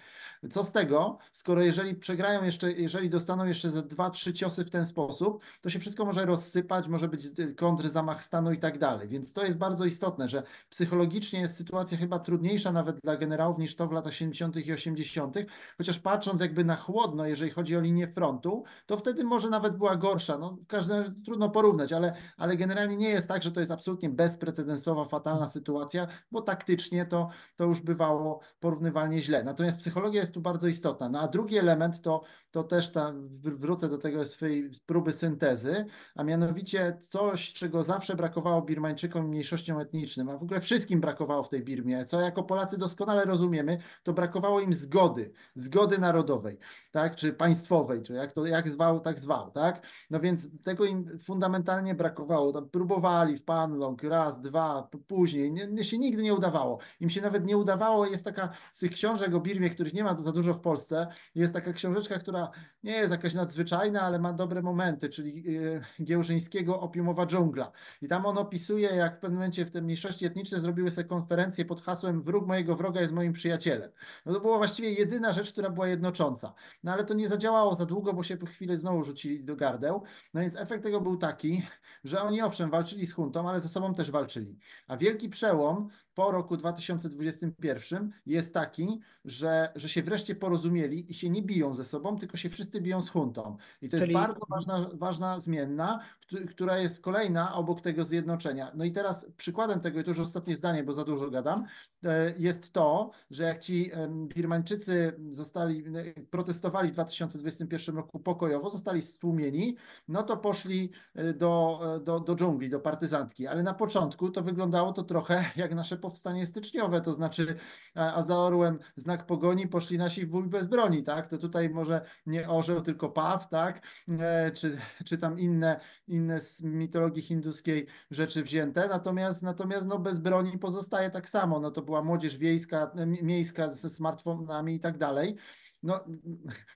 Co z tego, skoro jeżeli przegrają jeszcze, jeżeli dostaną jeszcze ze dwa, trzy ciosy w ten sposób, to się wszystko może rozsypać, może być kontr, zamach stanu i tak dalej. Więc to jest bardzo istotne, że psychologicznie jest sytuacja chyba trudniejsza nawet dla generałów niż to w latach 70. i 80., chociaż patrząc jakby na chłodno, jeżeli chodzi o linię frontu, to wtedy może nawet była gorsza. No, każdy, trudno porównać, ale, ale generalnie nie jest tak, że to jest absolutnie bezprecedensowa, fatalna sytuacja, bo taktycznie to, to już bywało porównywalnie źle. Natomiast psychologia jest tu bardzo istotna. No a drugi element to, to też ta, wrócę do tego swojej próby syntezy, a mianowicie coś, czego zawsze brakowało Birmańczykom i mniejszościom etnicznym, a w ogóle wszystkim brakowało w tej Birmie, co jako Polacy doskonale rozumiemy, to brakowało im zgody, zgody narodowej, tak, czy państwowej, czy jak to jak zwał, tak zwał, tak? No więc tego im fundamentalnie brakowało. Tam próbowali w Panlong raz, dwa, później, nie, nie, się nigdy nie udawało. Im się nawet nie udawało, jest taka z tych książek o Birmie, których nie ma za dużo w Polsce, jest taka książeczka, która nie jest jakaś nadzwyczajna, ale ma dobre momenty, czyli yy, Giełżyńskiego Opiumowa dżungla. I tam on opisuje, jak w pewnym momencie w te mniejszości etniczne zrobiły sobie konferencję pod hasłem wróg mojego wroga jest moim przyjacielem. No to była właściwie jedyna rzecz, która była jednocząca. No ale to nie zadziałało za długo, bo się po chwilę znowu rzucili do gardeł. No więc efekt tego był taki, że oni owszem walczyli z huntą, ale ze sobą też walczyli. A wielki przełom po roku 2021 jest taki, że, że się wreszcie porozumieli i się nie biją ze sobą, tylko się wszyscy biją z huntą. I to Czyli- jest bardzo ważna, ważna zmienna, któ- która jest kolejna obok tego zjednoczenia. No i teraz przykładem tego, i to już ostatnie zdanie, bo za dużo gadam, e, jest to, że jak ci Birmańczycy zostali, e, protestowali w 2021 roku pokojowo, zostali stłumieni, no to poszli e, do, do, do dżungli, do partyzantki. Ale na początku to wyglądało to trochę jak nasze powstanie styczniowe, to znaczy, a, a za orłem znak pogoni poszli nasi w bój bez broni, tak? To tutaj może nie orzeł, tylko paw, tak? E, Czy, czy tam inne, inne z mitologii hinduskiej rzeczy wzięte. Natomiast, natomiast no bez broni pozostaje tak samo. No to była młodzież wiejska, e, miejska ze smartfonami i tak dalej. No,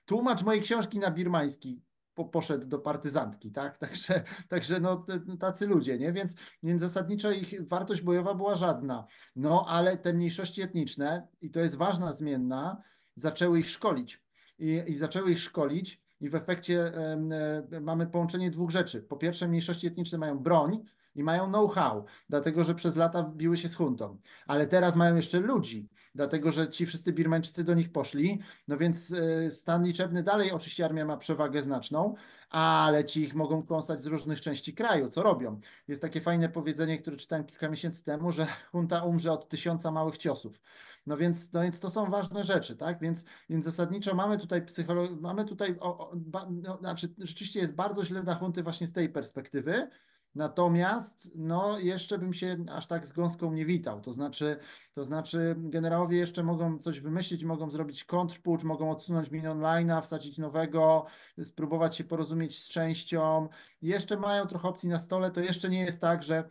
tłumacz mojej książki na birmański po, poszedł do partyzantki, tak? Także, także no, tacy ludzie, nie? Więc, więc zasadniczo ich wartość bojowa była żadna. No, ale te mniejszości etniczne, i to jest ważna zmienna, zaczęły ich szkolić. I, i zaczęły ich szkolić, i w efekcie em, e, mamy połączenie dwóch rzeczy. Po pierwsze, mniejszości etniczne mają broń i mają know-how, dlatego że przez lata biły się z huntą. Ale teraz mają jeszcze ludzi, dlatego że ci wszyscy Birmańczycy do nich poszli. No więc e, stan liczebny dalej, oczywiście armia ma przewagę znaczną, ale ci ich mogą kąsać z różnych części kraju. Co robią? Jest takie fajne powiedzenie, które czytałem kilka miesięcy temu, że hunta umrze od tysiąca małych ciosów. No więc, no więc to są ważne rzeczy, tak? Więc, więc zasadniczo mamy tutaj psycholo- mamy tutaj, o, o, ba, no, znaczy rzeczywiście jest bardzo źle dla hunty właśnie z tej perspektywy, Natomiast no, jeszcze bym się aż tak z gąską nie witał. To znaczy, to znaczy generałowie jeszcze mogą coś wymyślić, mogą zrobić kontrpucz, mogą odsunąć min online'a, wsadzić nowego, spróbować się porozumieć z częścią. Jeszcze mają trochę opcji na stole. To jeszcze nie jest tak, że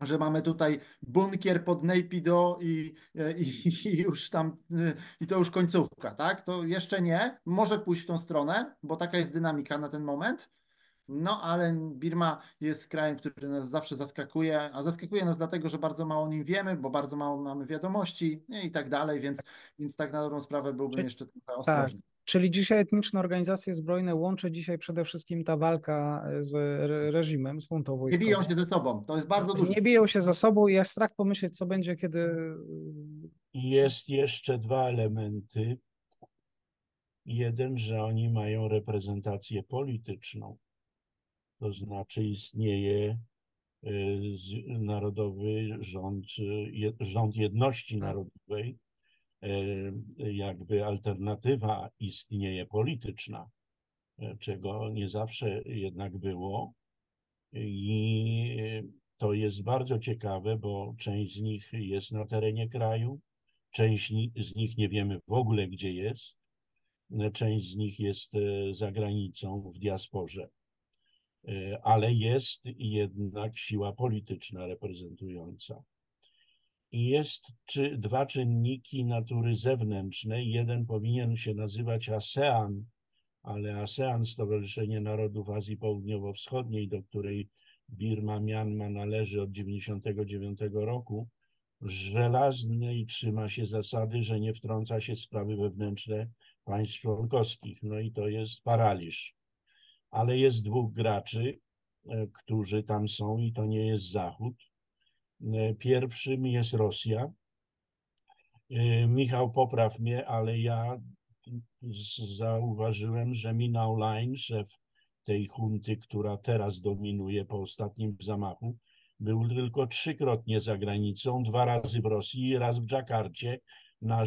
że mamy tutaj bunkier pod Naypyidaw i, i, i już tam, i to już końcówka, tak? To jeszcze nie. Może pójść w tą stronę, bo taka jest dynamika na ten moment. No, ale Birma jest krajem, który nas zawsze zaskakuje, a zaskakuje nas dlatego, że bardzo mało o nim wiemy, bo bardzo mało mamy wiadomości i tak dalej, więc, więc tak na dobrą sprawę byłbym Czy- jeszcze trochę ostrożny. Czyli dzisiaj etniczne organizacje zbrojne łączy dzisiaj przede wszystkim ta walka z re- reżimem, z huntą Nie wojskową. biją się ze sobą, to jest bardzo dużo. Nie biją się za sobą i jest strach pomyśleć, co będzie, kiedy Jest jeszcze dwa elementy. Jeden, że oni mają reprezentację polityczną, to znaczy istnieje y, Narodowy Rząd, y, Rząd Jedności Narodowej, y, jakby alternatywa istnieje polityczna, y, czego nie zawsze jednak było. I to jest bardzo ciekawe, bo część z nich jest na terenie kraju, część z nich nie wiemy w ogóle, gdzie jest, część z nich jest e, za granicą w diasporze, E, ale jest jednak siła polityczna reprezentująca. I jest czy, dwa czynniki natury zewnętrznej. Jeden powinien się nazywać ASEAN, ale ASEAN, Stowarzyszenie Narodów Azji Południowo-Wschodniej, do której Birma, Mianma należy od 1999 roku, żelazny i trzyma się zasady, że nie wtrąca się w sprawy wewnętrzne państw członkowskich. No i to jest paraliż. Ale jest dwóch graczy, e, którzy tam są i to nie jest Zachód. E, Pierwszym jest Rosja. E, Michał, popraw mnie, ale ja zauważyłem, że Minał Line, szef tej hunty, która teraz dominuje po ostatnim zamachu, był tylko trzykrotnie za granicą, dwa razy w Rosji i raz w Dżakarcie na,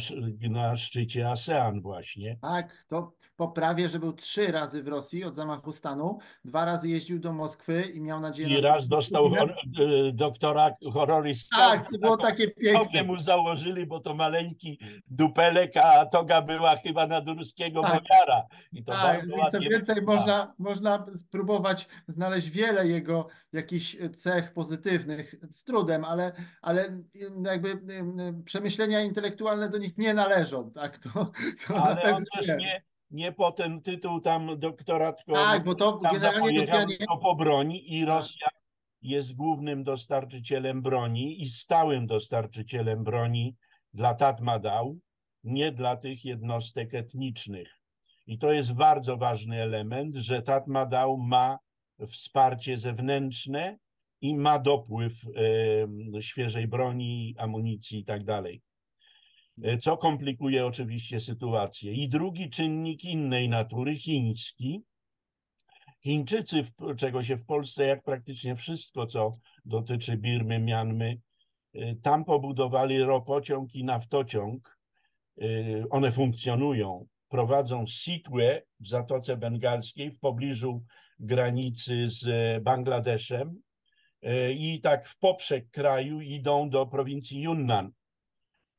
na szczycie ASEAN właśnie. Tak, to poprawię, że był trzy razy w Rosji od zamachu stanu, dwa razy jeździł do Moskwy i miał nadzieję I na raz dostał spotkanie. hor, e, doktora honoris Tak, to było takie piękne. mu założyli, bo to maleńki dupelek, a toga była chyba nadurskiego Tak. bojara. I to Tak, i co więcej, można, można spróbować znaleźć wiele jego jakichś cech pozytywnych z trudem, ale, ale jakby ym, przemyślenia intelektualne do nich nie należą, tak? To, to Ale on też nie. Nie, nie po ten tytuł tam doktora, tylko Tak, bo to tam generalnie zapojechał Rosjanie- tylko po broń i Tak. Rosja jest głównym dostarczycielem broni i stałym dostarczycielem broni dla Tatmadaw, nie dla tych jednostek etnicznych. I to jest bardzo ważny element, że Tatmadaw ma wsparcie zewnętrzne i ma dopływ świeżej broni, amunicji i tak dalej. Co komplikuje oczywiście sytuację. I drugi czynnik innej natury, chiński. Chińczycy, czego się w Polsce, jak praktycznie wszystko, co dotyczy Birmy, Mianmy, tam pobudowali ropociąg i naftociąg. One funkcjonują. Prowadzą Sitwe w Zatoce Bengalskiej w pobliżu granicy z Bangladeszem E, i tak w poprzek kraju idą do prowincji Yunnan.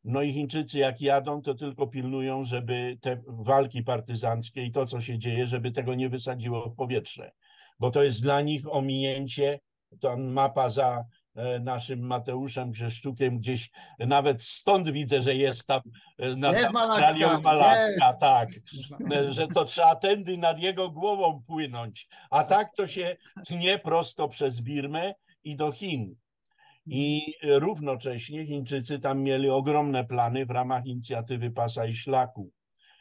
No i Chińczycy jak jadą, to tylko pilnują, żeby te walki partyzanckie i to, co się dzieje, żeby tego nie wysadziło w powietrze. Bo to jest dla nich ominięcie, to mapa za e, naszym Mateuszem Grzeszczukiem gdzieś, nawet stąd widzę, że jest tam e, nad jest Australią Malakka, tak, że to trzeba tędy nad jego głową płynąć, a tak to się tnie prosto przez Birmę i do Chin. I równocześnie Chińczycy tam mieli ogromne plany w ramach inicjatywy Pasa i Szlaku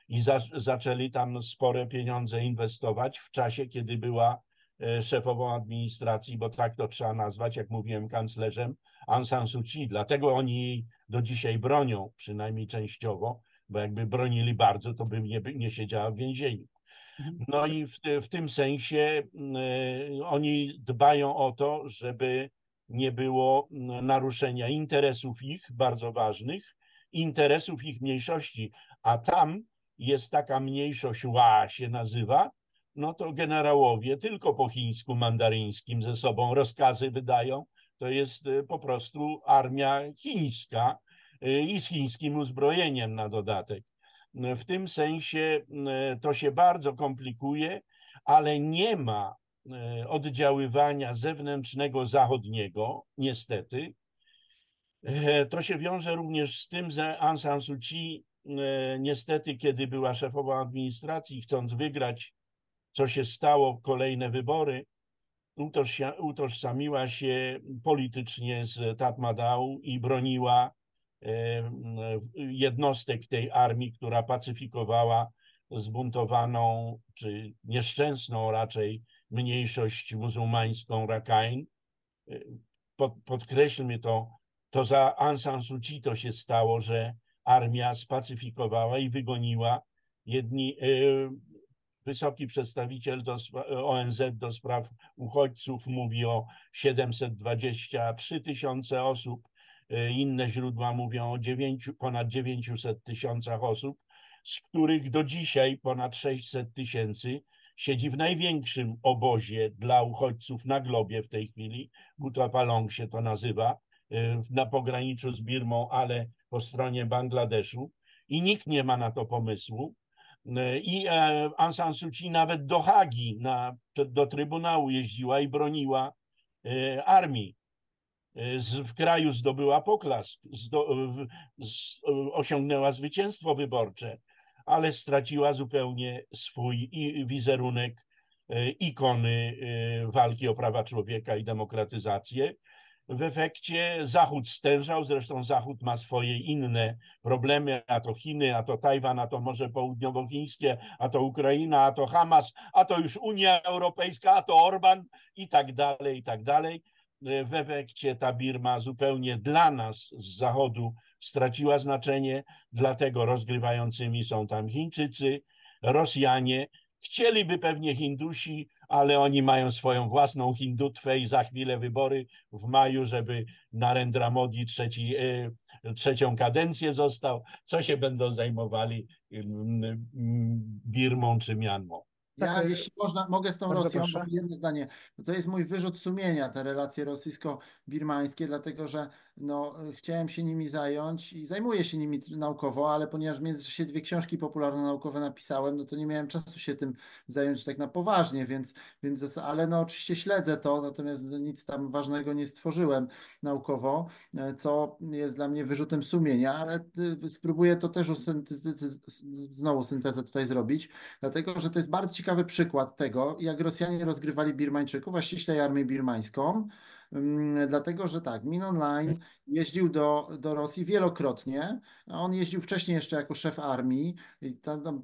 i za, zaczęli tam spore pieniądze inwestować w czasie, kiedy była e, szefową administracji, bo tak to trzeba nazwać, jak mówiłem, kanclerzem Aung San Suu Kyi. Dlatego oni jej do dzisiaj bronią, przynajmniej częściowo, bo jakby bronili bardzo, to by nie, nie siedziała w więzieniu. Mhm. No i w, w tym sensie y, oni dbają o to, żeby nie było naruszenia interesów ich bardzo ważnych, interesów ich mniejszości, a tam jest taka mniejszość Ła się nazywa, no to generałowie tylko po chińsku mandaryńskim ze sobą rozkazy wydają. To jest y, po prostu armia chińska y, i z chińskim uzbrojeniem na dodatek. W tym sensie e, to się bardzo komplikuje, ale nie ma oddziaływania zewnętrznego zachodniego, niestety. E, to się wiąże również z tym, że Aung San Suu Kyi niestety, kiedy była szefową administracji, chcąc wygrać, co się stało, kolejne wybory, utożsamiła się politycznie z Tatmadaw i broniła jednostek tej armii, która pacyfikowała zbuntowaną, czy nieszczęsną raczej mniejszość muzułmańską Rakhine. Pod, podkreślmy to, to za Aung San Suu Kyi to się stało, że armia spacyfikowała i wygoniła jedni, e, wysoki przedstawiciel do, ONZ do spraw uchodźców mówi o 723 tysiące osób, E, inne źródła mówią o 9, ponad 900 tysiącach osób, z których do dzisiaj ponad 600 tysięcy siedzi w największym obozie dla uchodźców na globie w tej chwili. Kutapalong się to nazywa, e, na pograniczu z Birmą, ale po stronie Bangladeszu. I nikt nie ma na to pomysłu. E, I Aung San Suu Kyi nawet do Hagi, na, do Trybunału jeździła i broniła armii w kraju zdobyła poklask, zdo, z, osiągnęła zwycięstwo wyborcze, ale straciła zupełnie swój wizerunek e, ikony e, walki o prawa człowieka i demokratyzację. W efekcie Zachód stężał, zresztą Zachód ma swoje inne problemy, a to Chiny, a to Tajwan, a to Morze Południowochińskie, a to Ukraina, a to Hamas, a to już Unia Europejska, a to Orban i tak dalej, i tak dalej w efekcie ta Birma zupełnie dla nas z Zachodu straciła znaczenie, dlatego rozgrywającymi są tam Chińczycy, Rosjanie. Chcieliby pewnie Hindusi, ale oni mają swoją własną hindutwę i za chwilę wybory w maju, żeby Narendra Modi trzeci, e, trzecią kadencję został. Co się będą zajmowali mm, mm, Birmą czy Mianmą? Ja, tak, jeśli można, mogę z tą Rosją, proszę. jedno zdanie. To jest mój wyrzut sumienia, te relacje rosyjsko-birmańskie, dlatego że no, chciałem się nimi zająć i zajmuję się nimi naukowo, ale ponieważ w międzyczasie dwie książki popularno-naukowe napisałem, no to nie miałem czasu się tym zająć tak na poważnie, więc, więc ale no oczywiście śledzę to, natomiast nic tam ważnego nie stworzyłem naukowo, co jest dla mnie wyrzutem sumienia, ale y, spróbuję to też znowu syntezę tutaj zrobić, dlatego że to jest bardzo ciekawy przykład tego, jak Rosjanie rozgrywali Birmańczyków, a ściślej armię birmańską, dlatego że tak, Min Online jeździł do, do Rosji wielokrotnie. On jeździł wcześniej jeszcze jako szef armii. I tam, tam,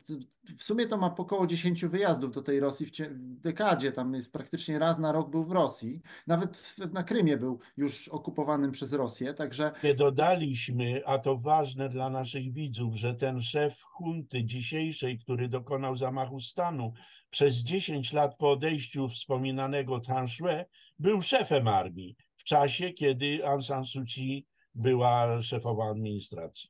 w sumie to ma około 10 wyjazdów do tej Rosji w, w, dekadzie. Tam jest praktycznie raz na rok był w Rosji. Nawet w, na Krymie był już okupowanym przez Rosję, także... Dodaliśmy, a to ważne dla naszych widzów, że ten szef hunty dzisiejszej, który dokonał zamachu stanu, przez 10 lat po odejściu wspominanego Tanshue był szefem armii w czasie, kiedy Aung San Suu Kyi była szefową administracji.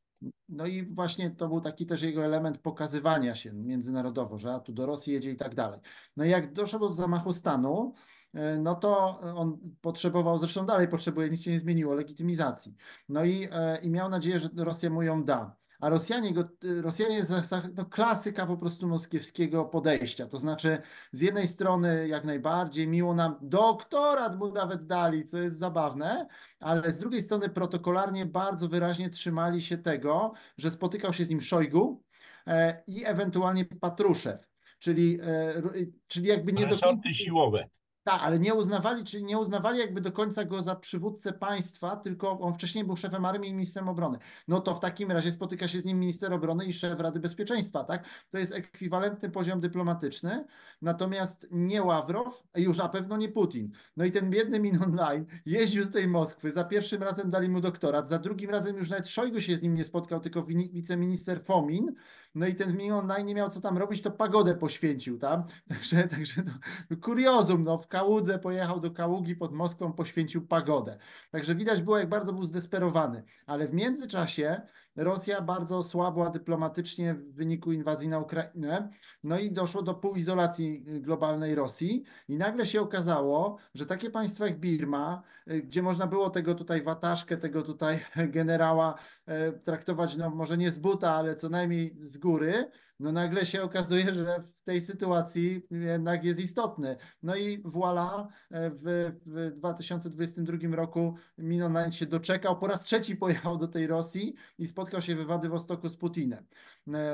No i właśnie to był taki też jego element pokazywania się międzynarodowo, że a tu do Rosji jedzie i tak dalej. No i jak doszło do zamachu stanu, e, no to on potrzebował, zresztą dalej potrzebuje, nic się nie zmieniło, legitymizacji. No i, e, i miał nadzieję, że Rosja mu ją da a Rosjanie, go, Rosjanie jest no, klasyka po prostu moskiewskiego podejścia. To znaczy, z jednej strony jak najbardziej miło nam doktorat mu nawet dali, co jest zabawne, ale z drugiej strony protokolarnie bardzo wyraźnie trzymali się tego, że spotykał się z nim Szojgu e, i ewentualnie Patruszew. Czyli, e, czyli jakby nie do siłowe. Tak, ale nie uznawali, czyli nie uznawali jakby do końca go za przywódcę państwa, tylko on wcześniej był szefem armii i ministrem obrony. No to w takim razie spotyka się z nim minister obrony i szef Rady Bezpieczeństwa, tak? To jest ekwiwalentny poziom dyplomatyczny, natomiast nie Ławrow, już na pewno nie Putin. No i ten biedny Min Online jeździł do tej Moskwy, za pierwszym razem dali mu doktorat, za drugim razem już nawet Szojgu się z nim nie spotkał, tylko wiceminister Fomin, no i ten Min Online nie miał co tam robić, to pagodę poświęcił tam, także, także no, kuriozum, no w Kałudze pojechał do Kaługi pod Moskwą, poświęcił pagodę. Także widać było, jak bardzo był zdesperowany. Ale w międzyczasie Rosja bardzo słabła dyplomatycznie w wyniku inwazji na Ukrainę, no i doszło do półizolacji globalnej Rosji i nagle się okazało, że takie państwa jak Birma, gdzie można było tego tutaj wataszkę, tego tutaj generała e, traktować, no może nie z buta, ale co najmniej z góry, no nagle się okazuje, że w tej sytuacji jednak jest istotny. No i voilà, e, w, w 2022 roku Minonan się doczekał, po raz trzeci pojechał do tej Rosji i spotkał się we Władywostoku z Putinem,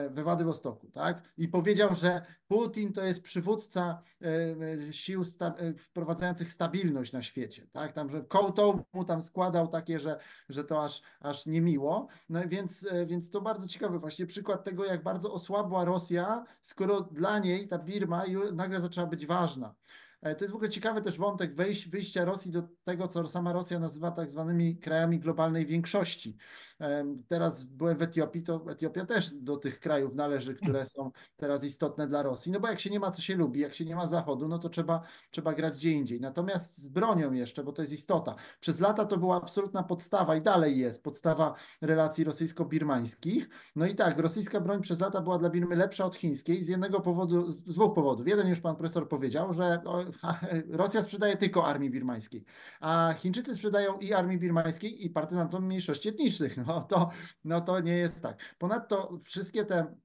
we Władywostoku, tak? I powiedział, że Putin to jest przywódca e, sił sta wprowadzających stabilność na świecie, tak? Tam, że kołtą mu tam składał takie, że, że to aż, aż niemiło. No więc, więc to bardzo ciekawy właśnie przykład tego, jak bardzo osłabła Rosja, skoro dla niej ta Birma nagle zaczęła być ważna. E, to jest w ogóle ciekawy też wątek wejść, wyjścia Rosji do tego, co sama Rosja nazywa tak zwanymi krajami globalnej większości. Teraz byłem w Etiopii, to Etiopia też do tych krajów należy, które są teraz istotne dla Rosji. No bo jak się nie ma, co się lubi, jak się nie ma Zachodu, no to trzeba, trzeba grać gdzie indziej. Natomiast z bronią jeszcze, bo to jest istota. Przez lata to była absolutna podstawa i dalej jest podstawa relacji rosyjsko-birmańskich. No i tak, rosyjska broń przez lata była dla Birmy lepsza od chińskiej z jednego powodu, z dwóch powodów. Jeden już pan profesor powiedział, że Rosja sprzedaje tylko armii birmańskiej, a Chińczycy sprzedają i armii birmańskiej i partyzantom mniejszości etnicznych. No to, no to nie jest tak. Ponadto wszystkie te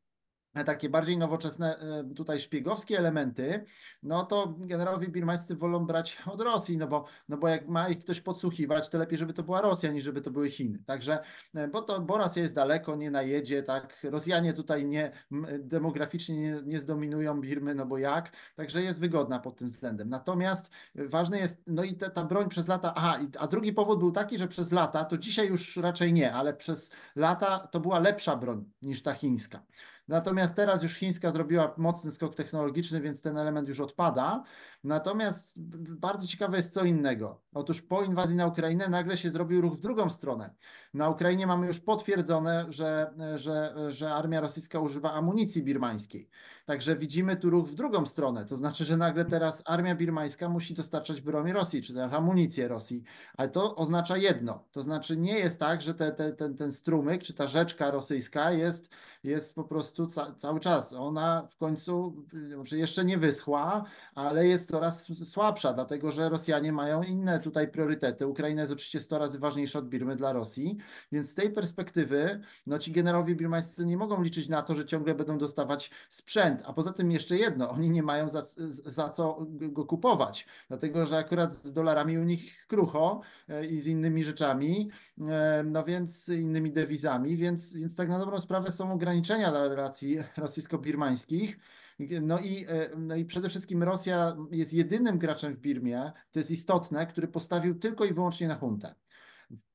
takie bardziej nowoczesne e, tutaj szpiegowskie elementy, no to generałowie birmańscy wolą brać od Rosji, no bo, no bo jak ma ich ktoś podsłuchiwać, to lepiej, żeby to była Rosja, niż żeby to były Chiny. Także, e, bo to, bo Rosja jest daleko, nie najedzie, tak, Rosjanie tutaj nie, demograficznie nie, nie zdominują Birmy, no bo jak, także jest wygodna pod tym względem. Natomiast ważne jest, no i te, ta broń przez lata, aha, a drugi powód był taki, że przez lata, to dzisiaj już raczej nie, ale przez lata to była lepsza broń niż ta chińska. Natomiast teraz już chińska zrobiła mocny skok technologiczny, więc ten element już odpada. Natomiast bardzo ciekawe jest co innego. Otóż po inwazji na Ukrainę nagle się zrobił ruch w drugą stronę. Na Ukrainie mamy już potwierdzone, że, że, że armia rosyjska używa amunicji birmańskiej. Także widzimy tu ruch w drugą stronę. To znaczy, że nagle teraz armia birmańska musi dostarczać broń Rosji, czy też amunicję Rosji. Ale to oznacza jedno. To znaczy nie jest tak, że te, te, ten, ten strumyk, czy ta rzeczka rosyjska jest, jest po prostu ca, cały czas. Ona w końcu, znaczy jeszcze nie wyschła, ale jest coraz słabsza, dlatego że Rosjanie mają inne tutaj priorytety. Ukraina jest oczywiście 100 razy ważniejsza od Birmy dla Rosji, więc z tej perspektywy no ci generałowie birmańscy nie mogą liczyć na to, że ciągle będą dostawać sprzęt. A poza tym jeszcze jedno, oni nie mają za, za co go kupować, dlatego że akurat z dolarami u nich krucho e, i z innymi rzeczami, e, no więc innymi dewizami, więc, więc tak na dobrą sprawę są ograniczenia dla relacji rosyjsko-birmańskich. No i, e, no i przede wszystkim Rosja jest jedynym graczem w Birmie, to jest istotne, który postawił tylko i wyłącznie na huntę.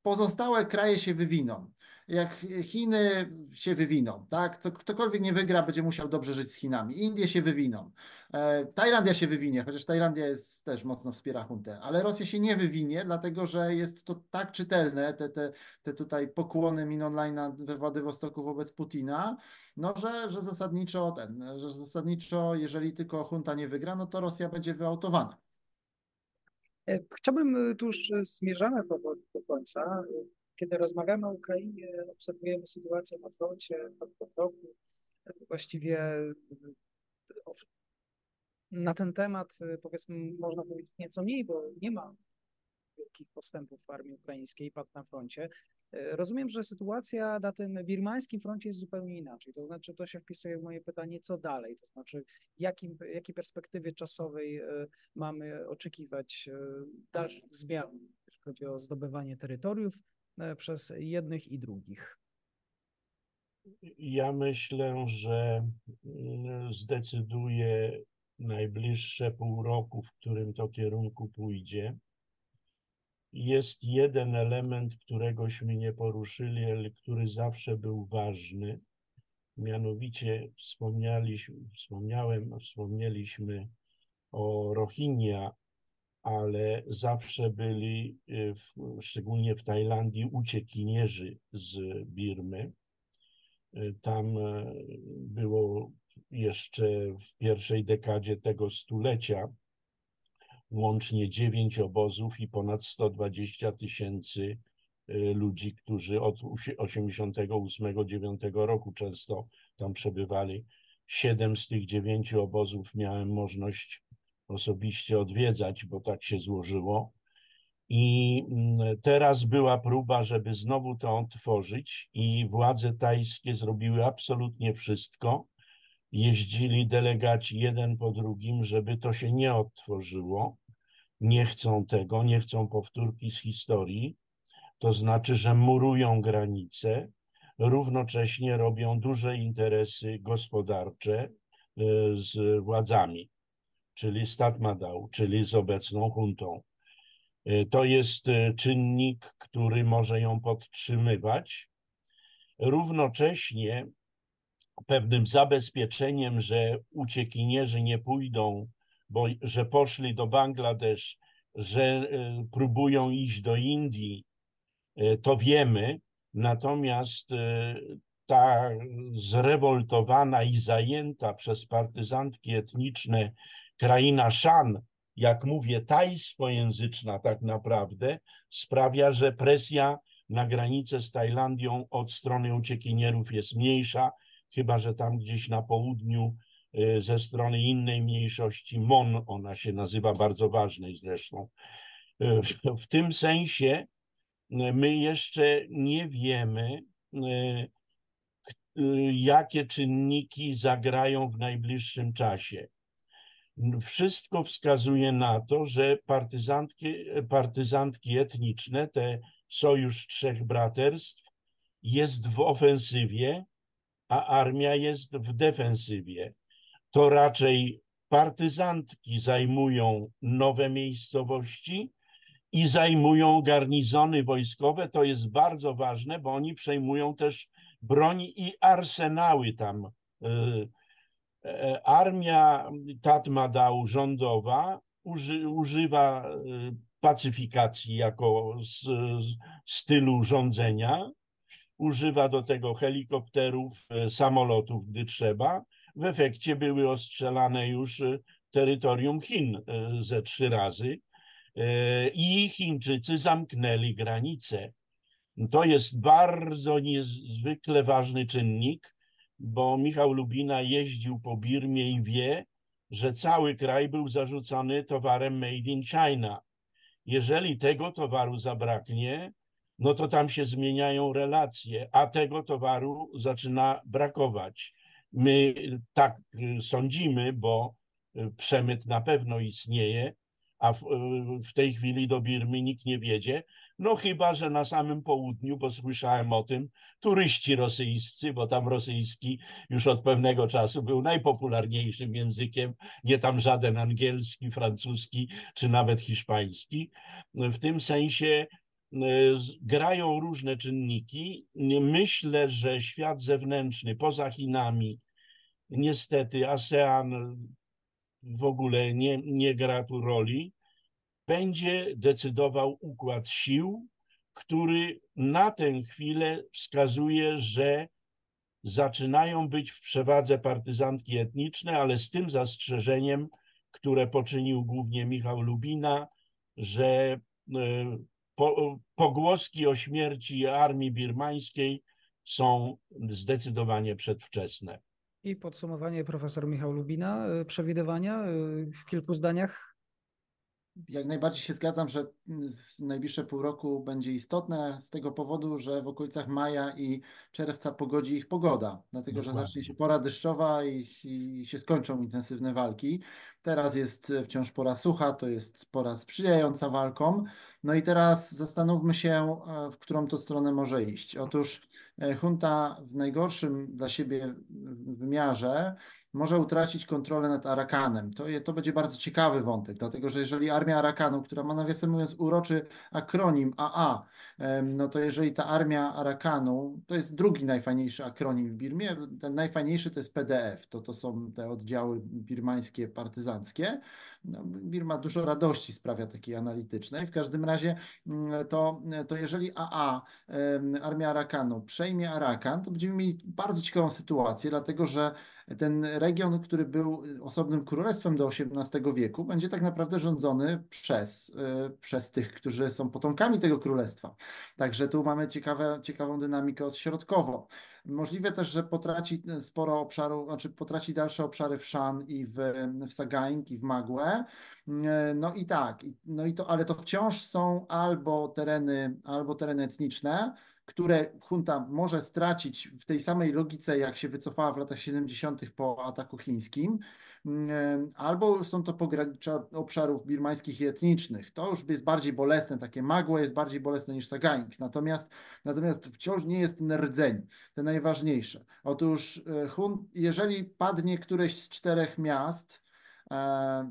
Pozostałe kraje się wywiną. Jak Chiny się wywiną, tak? Ktokolwiek nie wygra, będzie musiał dobrze żyć z Chinami. Indie się wywiną. E, Tajlandia się wywinie, chociaż Tajlandia jest też mocno wspiera huntę, ale Rosja się nie wywinie, dlatego że jest to tak czytelne, te, te, te tutaj pokłony Min Online'a we Władywostoku wobec Putina, no że, że zasadniczo ten, że zasadniczo jeżeli tylko hunta nie wygra, no to Rosja będzie wyautowana. E, chciałbym, tu już zmierzamy do końca. Kiedy rozmawiamy o Ukrainie, obserwujemy sytuację na froncie krok po kroku. Właściwie na ten temat, powiedzmy, można powiedzieć nieco mniej, bo nie ma wielkich postępów w armii ukraińskiej, padł na froncie. Rozumiem, że sytuacja na tym birmańskim froncie jest zupełnie inaczej. To znaczy, to się wpisuje w moje pytanie, co dalej? To znaczy, jakim, jakiej perspektywy czasowej e, mamy oczekiwać e, dalszych zmian, jeśli chodzi o zdobywanie terytoriów, E, przez jednych i drugich? Ja myślę, że mm, zdecyduje najbliższe pół roku, w którym to kierunku pójdzie. Jest jeden element, któregośmy nie poruszyli, ale który zawsze był ważny. Mianowicie wspomnialiśmy, wspomniałem, wspomnieliśmy o Rohingya, ale zawsze byli, y, szczególnie w Tajlandii, uciekinierzy z Birmy. Y, tam e, było jeszcze w pierwszej dekadzie tego stulecia łącznie dziewięć obozów i ponad 120 tysięcy ludzi, którzy od 88-9 roku często tam przebywali. Siedem z tych dziewięciu obozów miałem możliwość osobiście odwiedzać, bo tak się złożyło. I mm, teraz była próba, żeby znowu to otworzyć, i władze tajskie zrobiły absolutnie wszystko. Jeździli delegaci jeden po drugim, żeby to się nie otworzyło. Nie chcą tego, nie chcą powtórki z historii. To znaczy, że murują granice, równocześnie robią duże interesy gospodarcze e, z władzami czyli z Tatmadaw, czyli z obecną huntą. E, to jest e, czynnik, który może ją podtrzymywać. Równocześnie pewnym zabezpieczeniem, że uciekinierzy nie pójdą, bo że poszli do Bangladesz, że e, próbują iść do Indii, to wiemy. Natomiast ta zrewoltowana i zajęta przez partyzantki etniczne kraina Shan, jak mówię, tajskojęzyczna tak naprawdę, sprawia, że presja na granicę z Tajlandią od strony uciekinierów jest mniejsza, chyba że tam gdzieś na południu y, ze strony innej mniejszości, Mon, ona się nazywa bardzo ważnej zresztą. Y, w tym sensie y, my jeszcze nie wiemy, jakie czynniki zagrają w najbliższym czasie wszystko wskazuje na to, że partyzantki, partyzantki etniczne, te sojusz trzech braterstw, jest w ofensywie, a armia jest w defensywie. To raczej partyzantki zajmują nowe miejscowości i zajmują garnizony wojskowe. To jest bardzo ważne, bo oni przejmują też broń i arsenały tam y, E, armia Tatmadaw rządowa uży, używa e, pacyfikacji jako z, z stylu rządzenia, używa do tego helikopterów, e, samolotów, gdy trzeba. W efekcie były ostrzelane już terytorium Chin ze trzy razy i Chińczycy zamknęli granice. To jest bardzo niezwykle ważny czynnik, bo Michał Lubina jeździł po Birmie i wie, że cały kraj był zarzucony towarem made in China. Jeżeli tego towaru zabraknie, no to tam się zmieniają relacje, a tego towaru zaczyna brakować. My tak sądzimy, bo przemyt na pewno istnieje, a w, w, tej chwili do Birmy nikt nie wiedzie. No chyba, że na samym południu, bo słyszałem o tym, turyści rosyjscy, bo tam rosyjski już od pewnego czasu był najpopularniejszym językiem, nie tam żaden angielski, francuski czy nawet hiszpański. W tym sensie grają różne czynniki. Myślę, że świat zewnętrzny poza Chinami, niestety ASEAN w ogóle nie, nie gra tu roli, będzie decydował układ sił, który na tę chwilę wskazuje, że zaczynają być w przewadze partyzantki etniczne, ale z tym zastrzeżeniem, które poczynił głównie Michał Lubina, że e, po, pogłoski o śmierci armii birmańskiej są zdecydowanie przedwczesne. I podsumowanie profesor Michał Lubina, e, przewidywania e, w kilku zdaniach jak najbardziej się zgadzam, że najbliższe pół roku będzie istotne z tego powodu, że w okolicach maja i czerwca pogodzi ich pogoda, dlatego że zacznie się pora deszczowa i, i się skończą intensywne walki. Teraz jest wciąż pora sucha, to jest pora sprzyjająca walkom. No i teraz zastanówmy się, e, w którą to stronę może iść. Otóż e, junta w najgorszym dla siebie wymiarze może utracić kontrolę nad Arakanem. To, to będzie bardzo ciekawy wątek, dlatego że jeżeli armia Arakanu, która ma nawiasem mówiąc uroczy akronim AA, no to jeżeli ta armia Arakanu, to jest drugi najfajniejszy akronim w Birmie, ten najfajniejszy to jest PDF, to, to są te oddziały birmańskie, partyzanckie. No, Birma dużo radości sprawia takiej analitycznej. W każdym razie mm, to, to jeżeli AA, armia Arakanu przejmie Arakan, to będziemy mieli bardzo ciekawą sytuację, dlatego że ten region, który był osobnym królestwem do XVIII wieku, będzie tak naprawdę rządzony przez, y, przez tych, którzy są potomkami tego królestwa. Także tu mamy ciekawe, ciekawą dynamikę odśrodkową. Możliwe też, że potraci sporo obszaru, znaczy potraci dalsze obszary w Shan i w, w Sagaing i w Magłę. No i tak, no i to, ale to wciąż są albo tereny, albo tereny etniczne, które junta może stracić w tej samej logice, jak się wycofała w latach 70. po ataku chińskim, albo są to pogranicza obszarów birmańskich i etnicznych. To już jest bardziej bolesne, takie magłe jest bardziej bolesne niż Sagaing. Natomiast, natomiast wciąż nie jest ten rdzeń, te najważniejsze. Otóż e, jeżeli padnie któreś z czterech miast, e,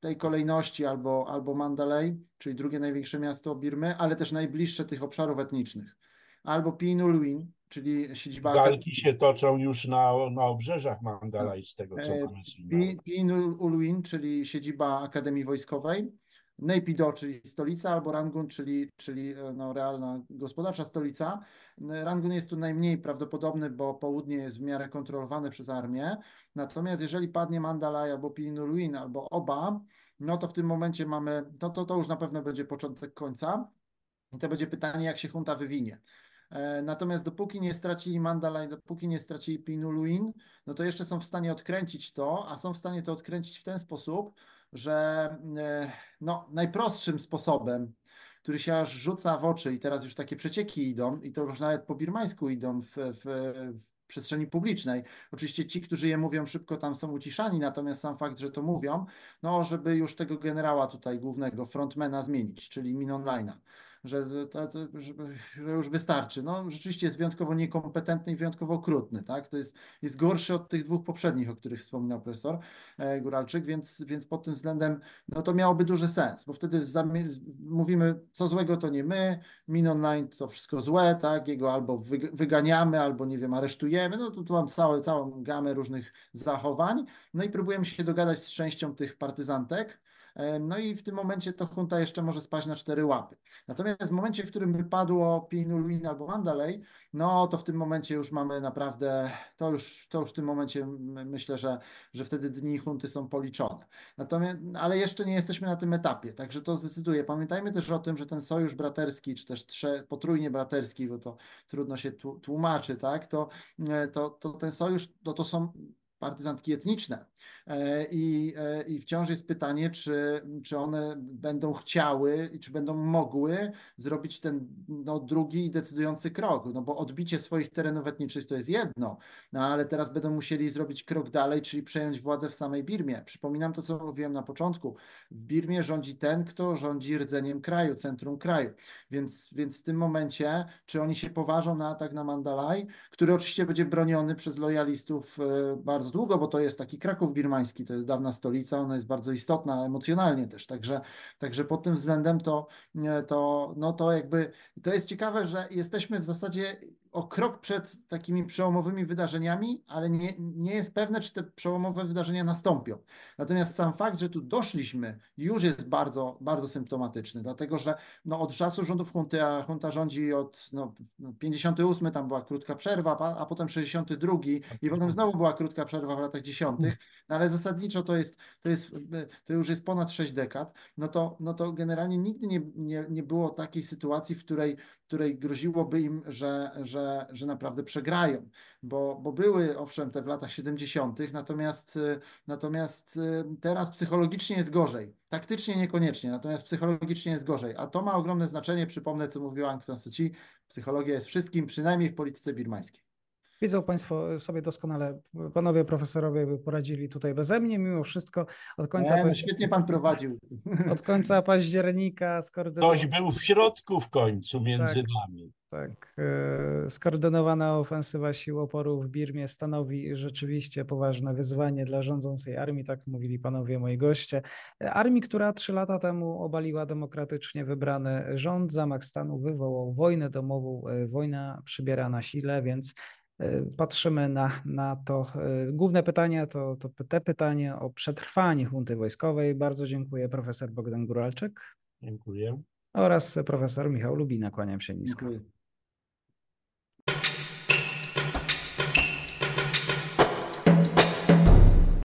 tej kolejności albo, albo Mandalay, czyli drugie największe miasto Birmy, ale też najbliższe tych obszarów etnicznych albo Pinulwin, czyli siedziba... Walki się toczą już na, na obrzeżach Mandalay, z tego co mamy e, Pinulwin, czyli siedziba Akademii Wojskowej, Naypyidaw, czyli stolica, albo Rangun, czyli, czyli e, no, realna gospodarcza stolica. Rangun jest tu najmniej prawdopodobny, bo południe jest w miarę kontrolowane przez armię. Natomiast jeżeli padnie Mandalay albo Pinulwin, albo oba, no to w tym momencie mamy, no to, to już na pewno będzie początek końca. I to będzie pytanie, jak się junta wywinie. E, natomiast dopóki nie stracili Mandalay, dopóki nie stracili Pinuluin, no to jeszcze są w stanie odkręcić to, a są w stanie to odkręcić w ten sposób, że e, no, najprostszym sposobem, który się aż rzuca w oczy i teraz już takie przecieki idą i to już nawet po birmańsku idą w, w, w przestrzeni publicznej. Oczywiście ci, którzy je mówią szybko, tam są uciszani, natomiast sam fakt, że to mówią, no żeby już tego generała tutaj głównego, frontmana zmienić, czyli Minonline'a że, to, to, że, że już wystarczy. No, rzeczywiście jest wyjątkowo niekompetentny i wyjątkowo okrutny. Tak? To jest, jest gorszy od tych dwóch poprzednich, o których wspominał profesor e, Góralczyk, więc, więc pod tym względem no, to miałoby duży sens, bo wtedy mówimy, co złego to nie my, Min Online to wszystko złe, tak? jego albo wyganiamy, albo nie wiem, aresztujemy. No tu, tu mam całe, całą gamę różnych zachowań. No i próbujemy się dogadać z częścią tych partyzantek no i w tym momencie to junta jeszcze może spaść na cztery łapy. Natomiast w momencie, w którym wypadło Pinulwin albo Mandalay, no to w tym momencie już mamy naprawdę, to już, to już w tym momencie myślę, że, że wtedy dni hunty są policzone. Natomiast, ale jeszcze nie jesteśmy na tym etapie, także to zdecyduje. Pamiętajmy też o tym, że ten sojusz braterski, czy też trze, potrójnie braterski, bo to trudno się tłumaczy, tak, to, e, to, to ten sojusz, to, to są partyzantki etniczne. E, I, e, I wciąż jest pytanie, czy, czy one będą chciały i czy będą mogły zrobić ten no, drugi decydujący krok. No bo odbicie swoich terenów etnicznych to jest jedno, no, ale teraz będą musieli zrobić krok dalej, czyli przejąć władzę w samej Birmie. Przypominam to, co mówiłem na początku. W Birmie rządzi ten, kto rządzi rdzeniem kraju, centrum kraju. Więc, więc w tym momencie, czy oni się poważą na atak na Mandalay, który oczywiście będzie broniony przez lojalistów e, bardzo długo, bo to jest taki Kraków birmański to jest dawna stolica, ona jest bardzo istotna emocjonalnie też, także, także pod tym względem to, to, no to jakby to jest ciekawe, że jesteśmy w zasadzie o krok przed takimi przełomowymi wydarzeniami, ale nie, nie jest pewne, czy te przełomowe wydarzenia nastąpią. Natomiast sam fakt, że tu doszliśmy, już jest bardzo, bardzo symptomatyczny, dlatego że no, od czasu rządów hunty, a hunta rządzi od no, 58, tam była krótka przerwa, a, a potem 62 i potem znowu była krótka przerwa w latach 10, no, ale zasadniczo to jest, to jest, to już jest ponad 6 dekad, no to, no to generalnie nigdy nie, nie, nie było takiej sytuacji, w której, w której groziłoby im, że, że że, naprawdę przegrają, bo, bo były owszem te w latach 70., natomiast, natomiast y, teraz psychologicznie jest gorzej. Taktycznie niekoniecznie, natomiast psychologicznie jest gorzej. A to ma ogromne znaczenie. Przypomnę, co mówiła Aung San Suu Kyi. Psychologia jest wszystkim, przynajmniej w polityce birmańskiej. Widzą Państwo sobie doskonale, panowie profesorowie by poradzili tutaj beze mnie, mimo wszystko od końca... Nie, no świetnie Pan prowadził. Od końca października skoordynował... Ktoś był w środku w końcu między tak, nami. Tak, e, skoordynowana ofensywa sił oporu w Birmie stanowi rzeczywiście poważne wyzwanie dla rządzącej armii, tak mówili panowie moi goście. Armii, która trzy lata temu obaliła demokratycznie wybrany rząd, zamach stanu wywołał wojnę domową, e, wojna przybiera na sile, więc e, Y, patrzymy na, na to y, główne pytanie, to, to te pytanie o przetrwanie hunty wojskowej. Bardzo dziękuję profesor Bogdan Guralczyk. Dziękuję. Oraz profesor Michał Lubina. Kłaniam się nisko. Dziękuję.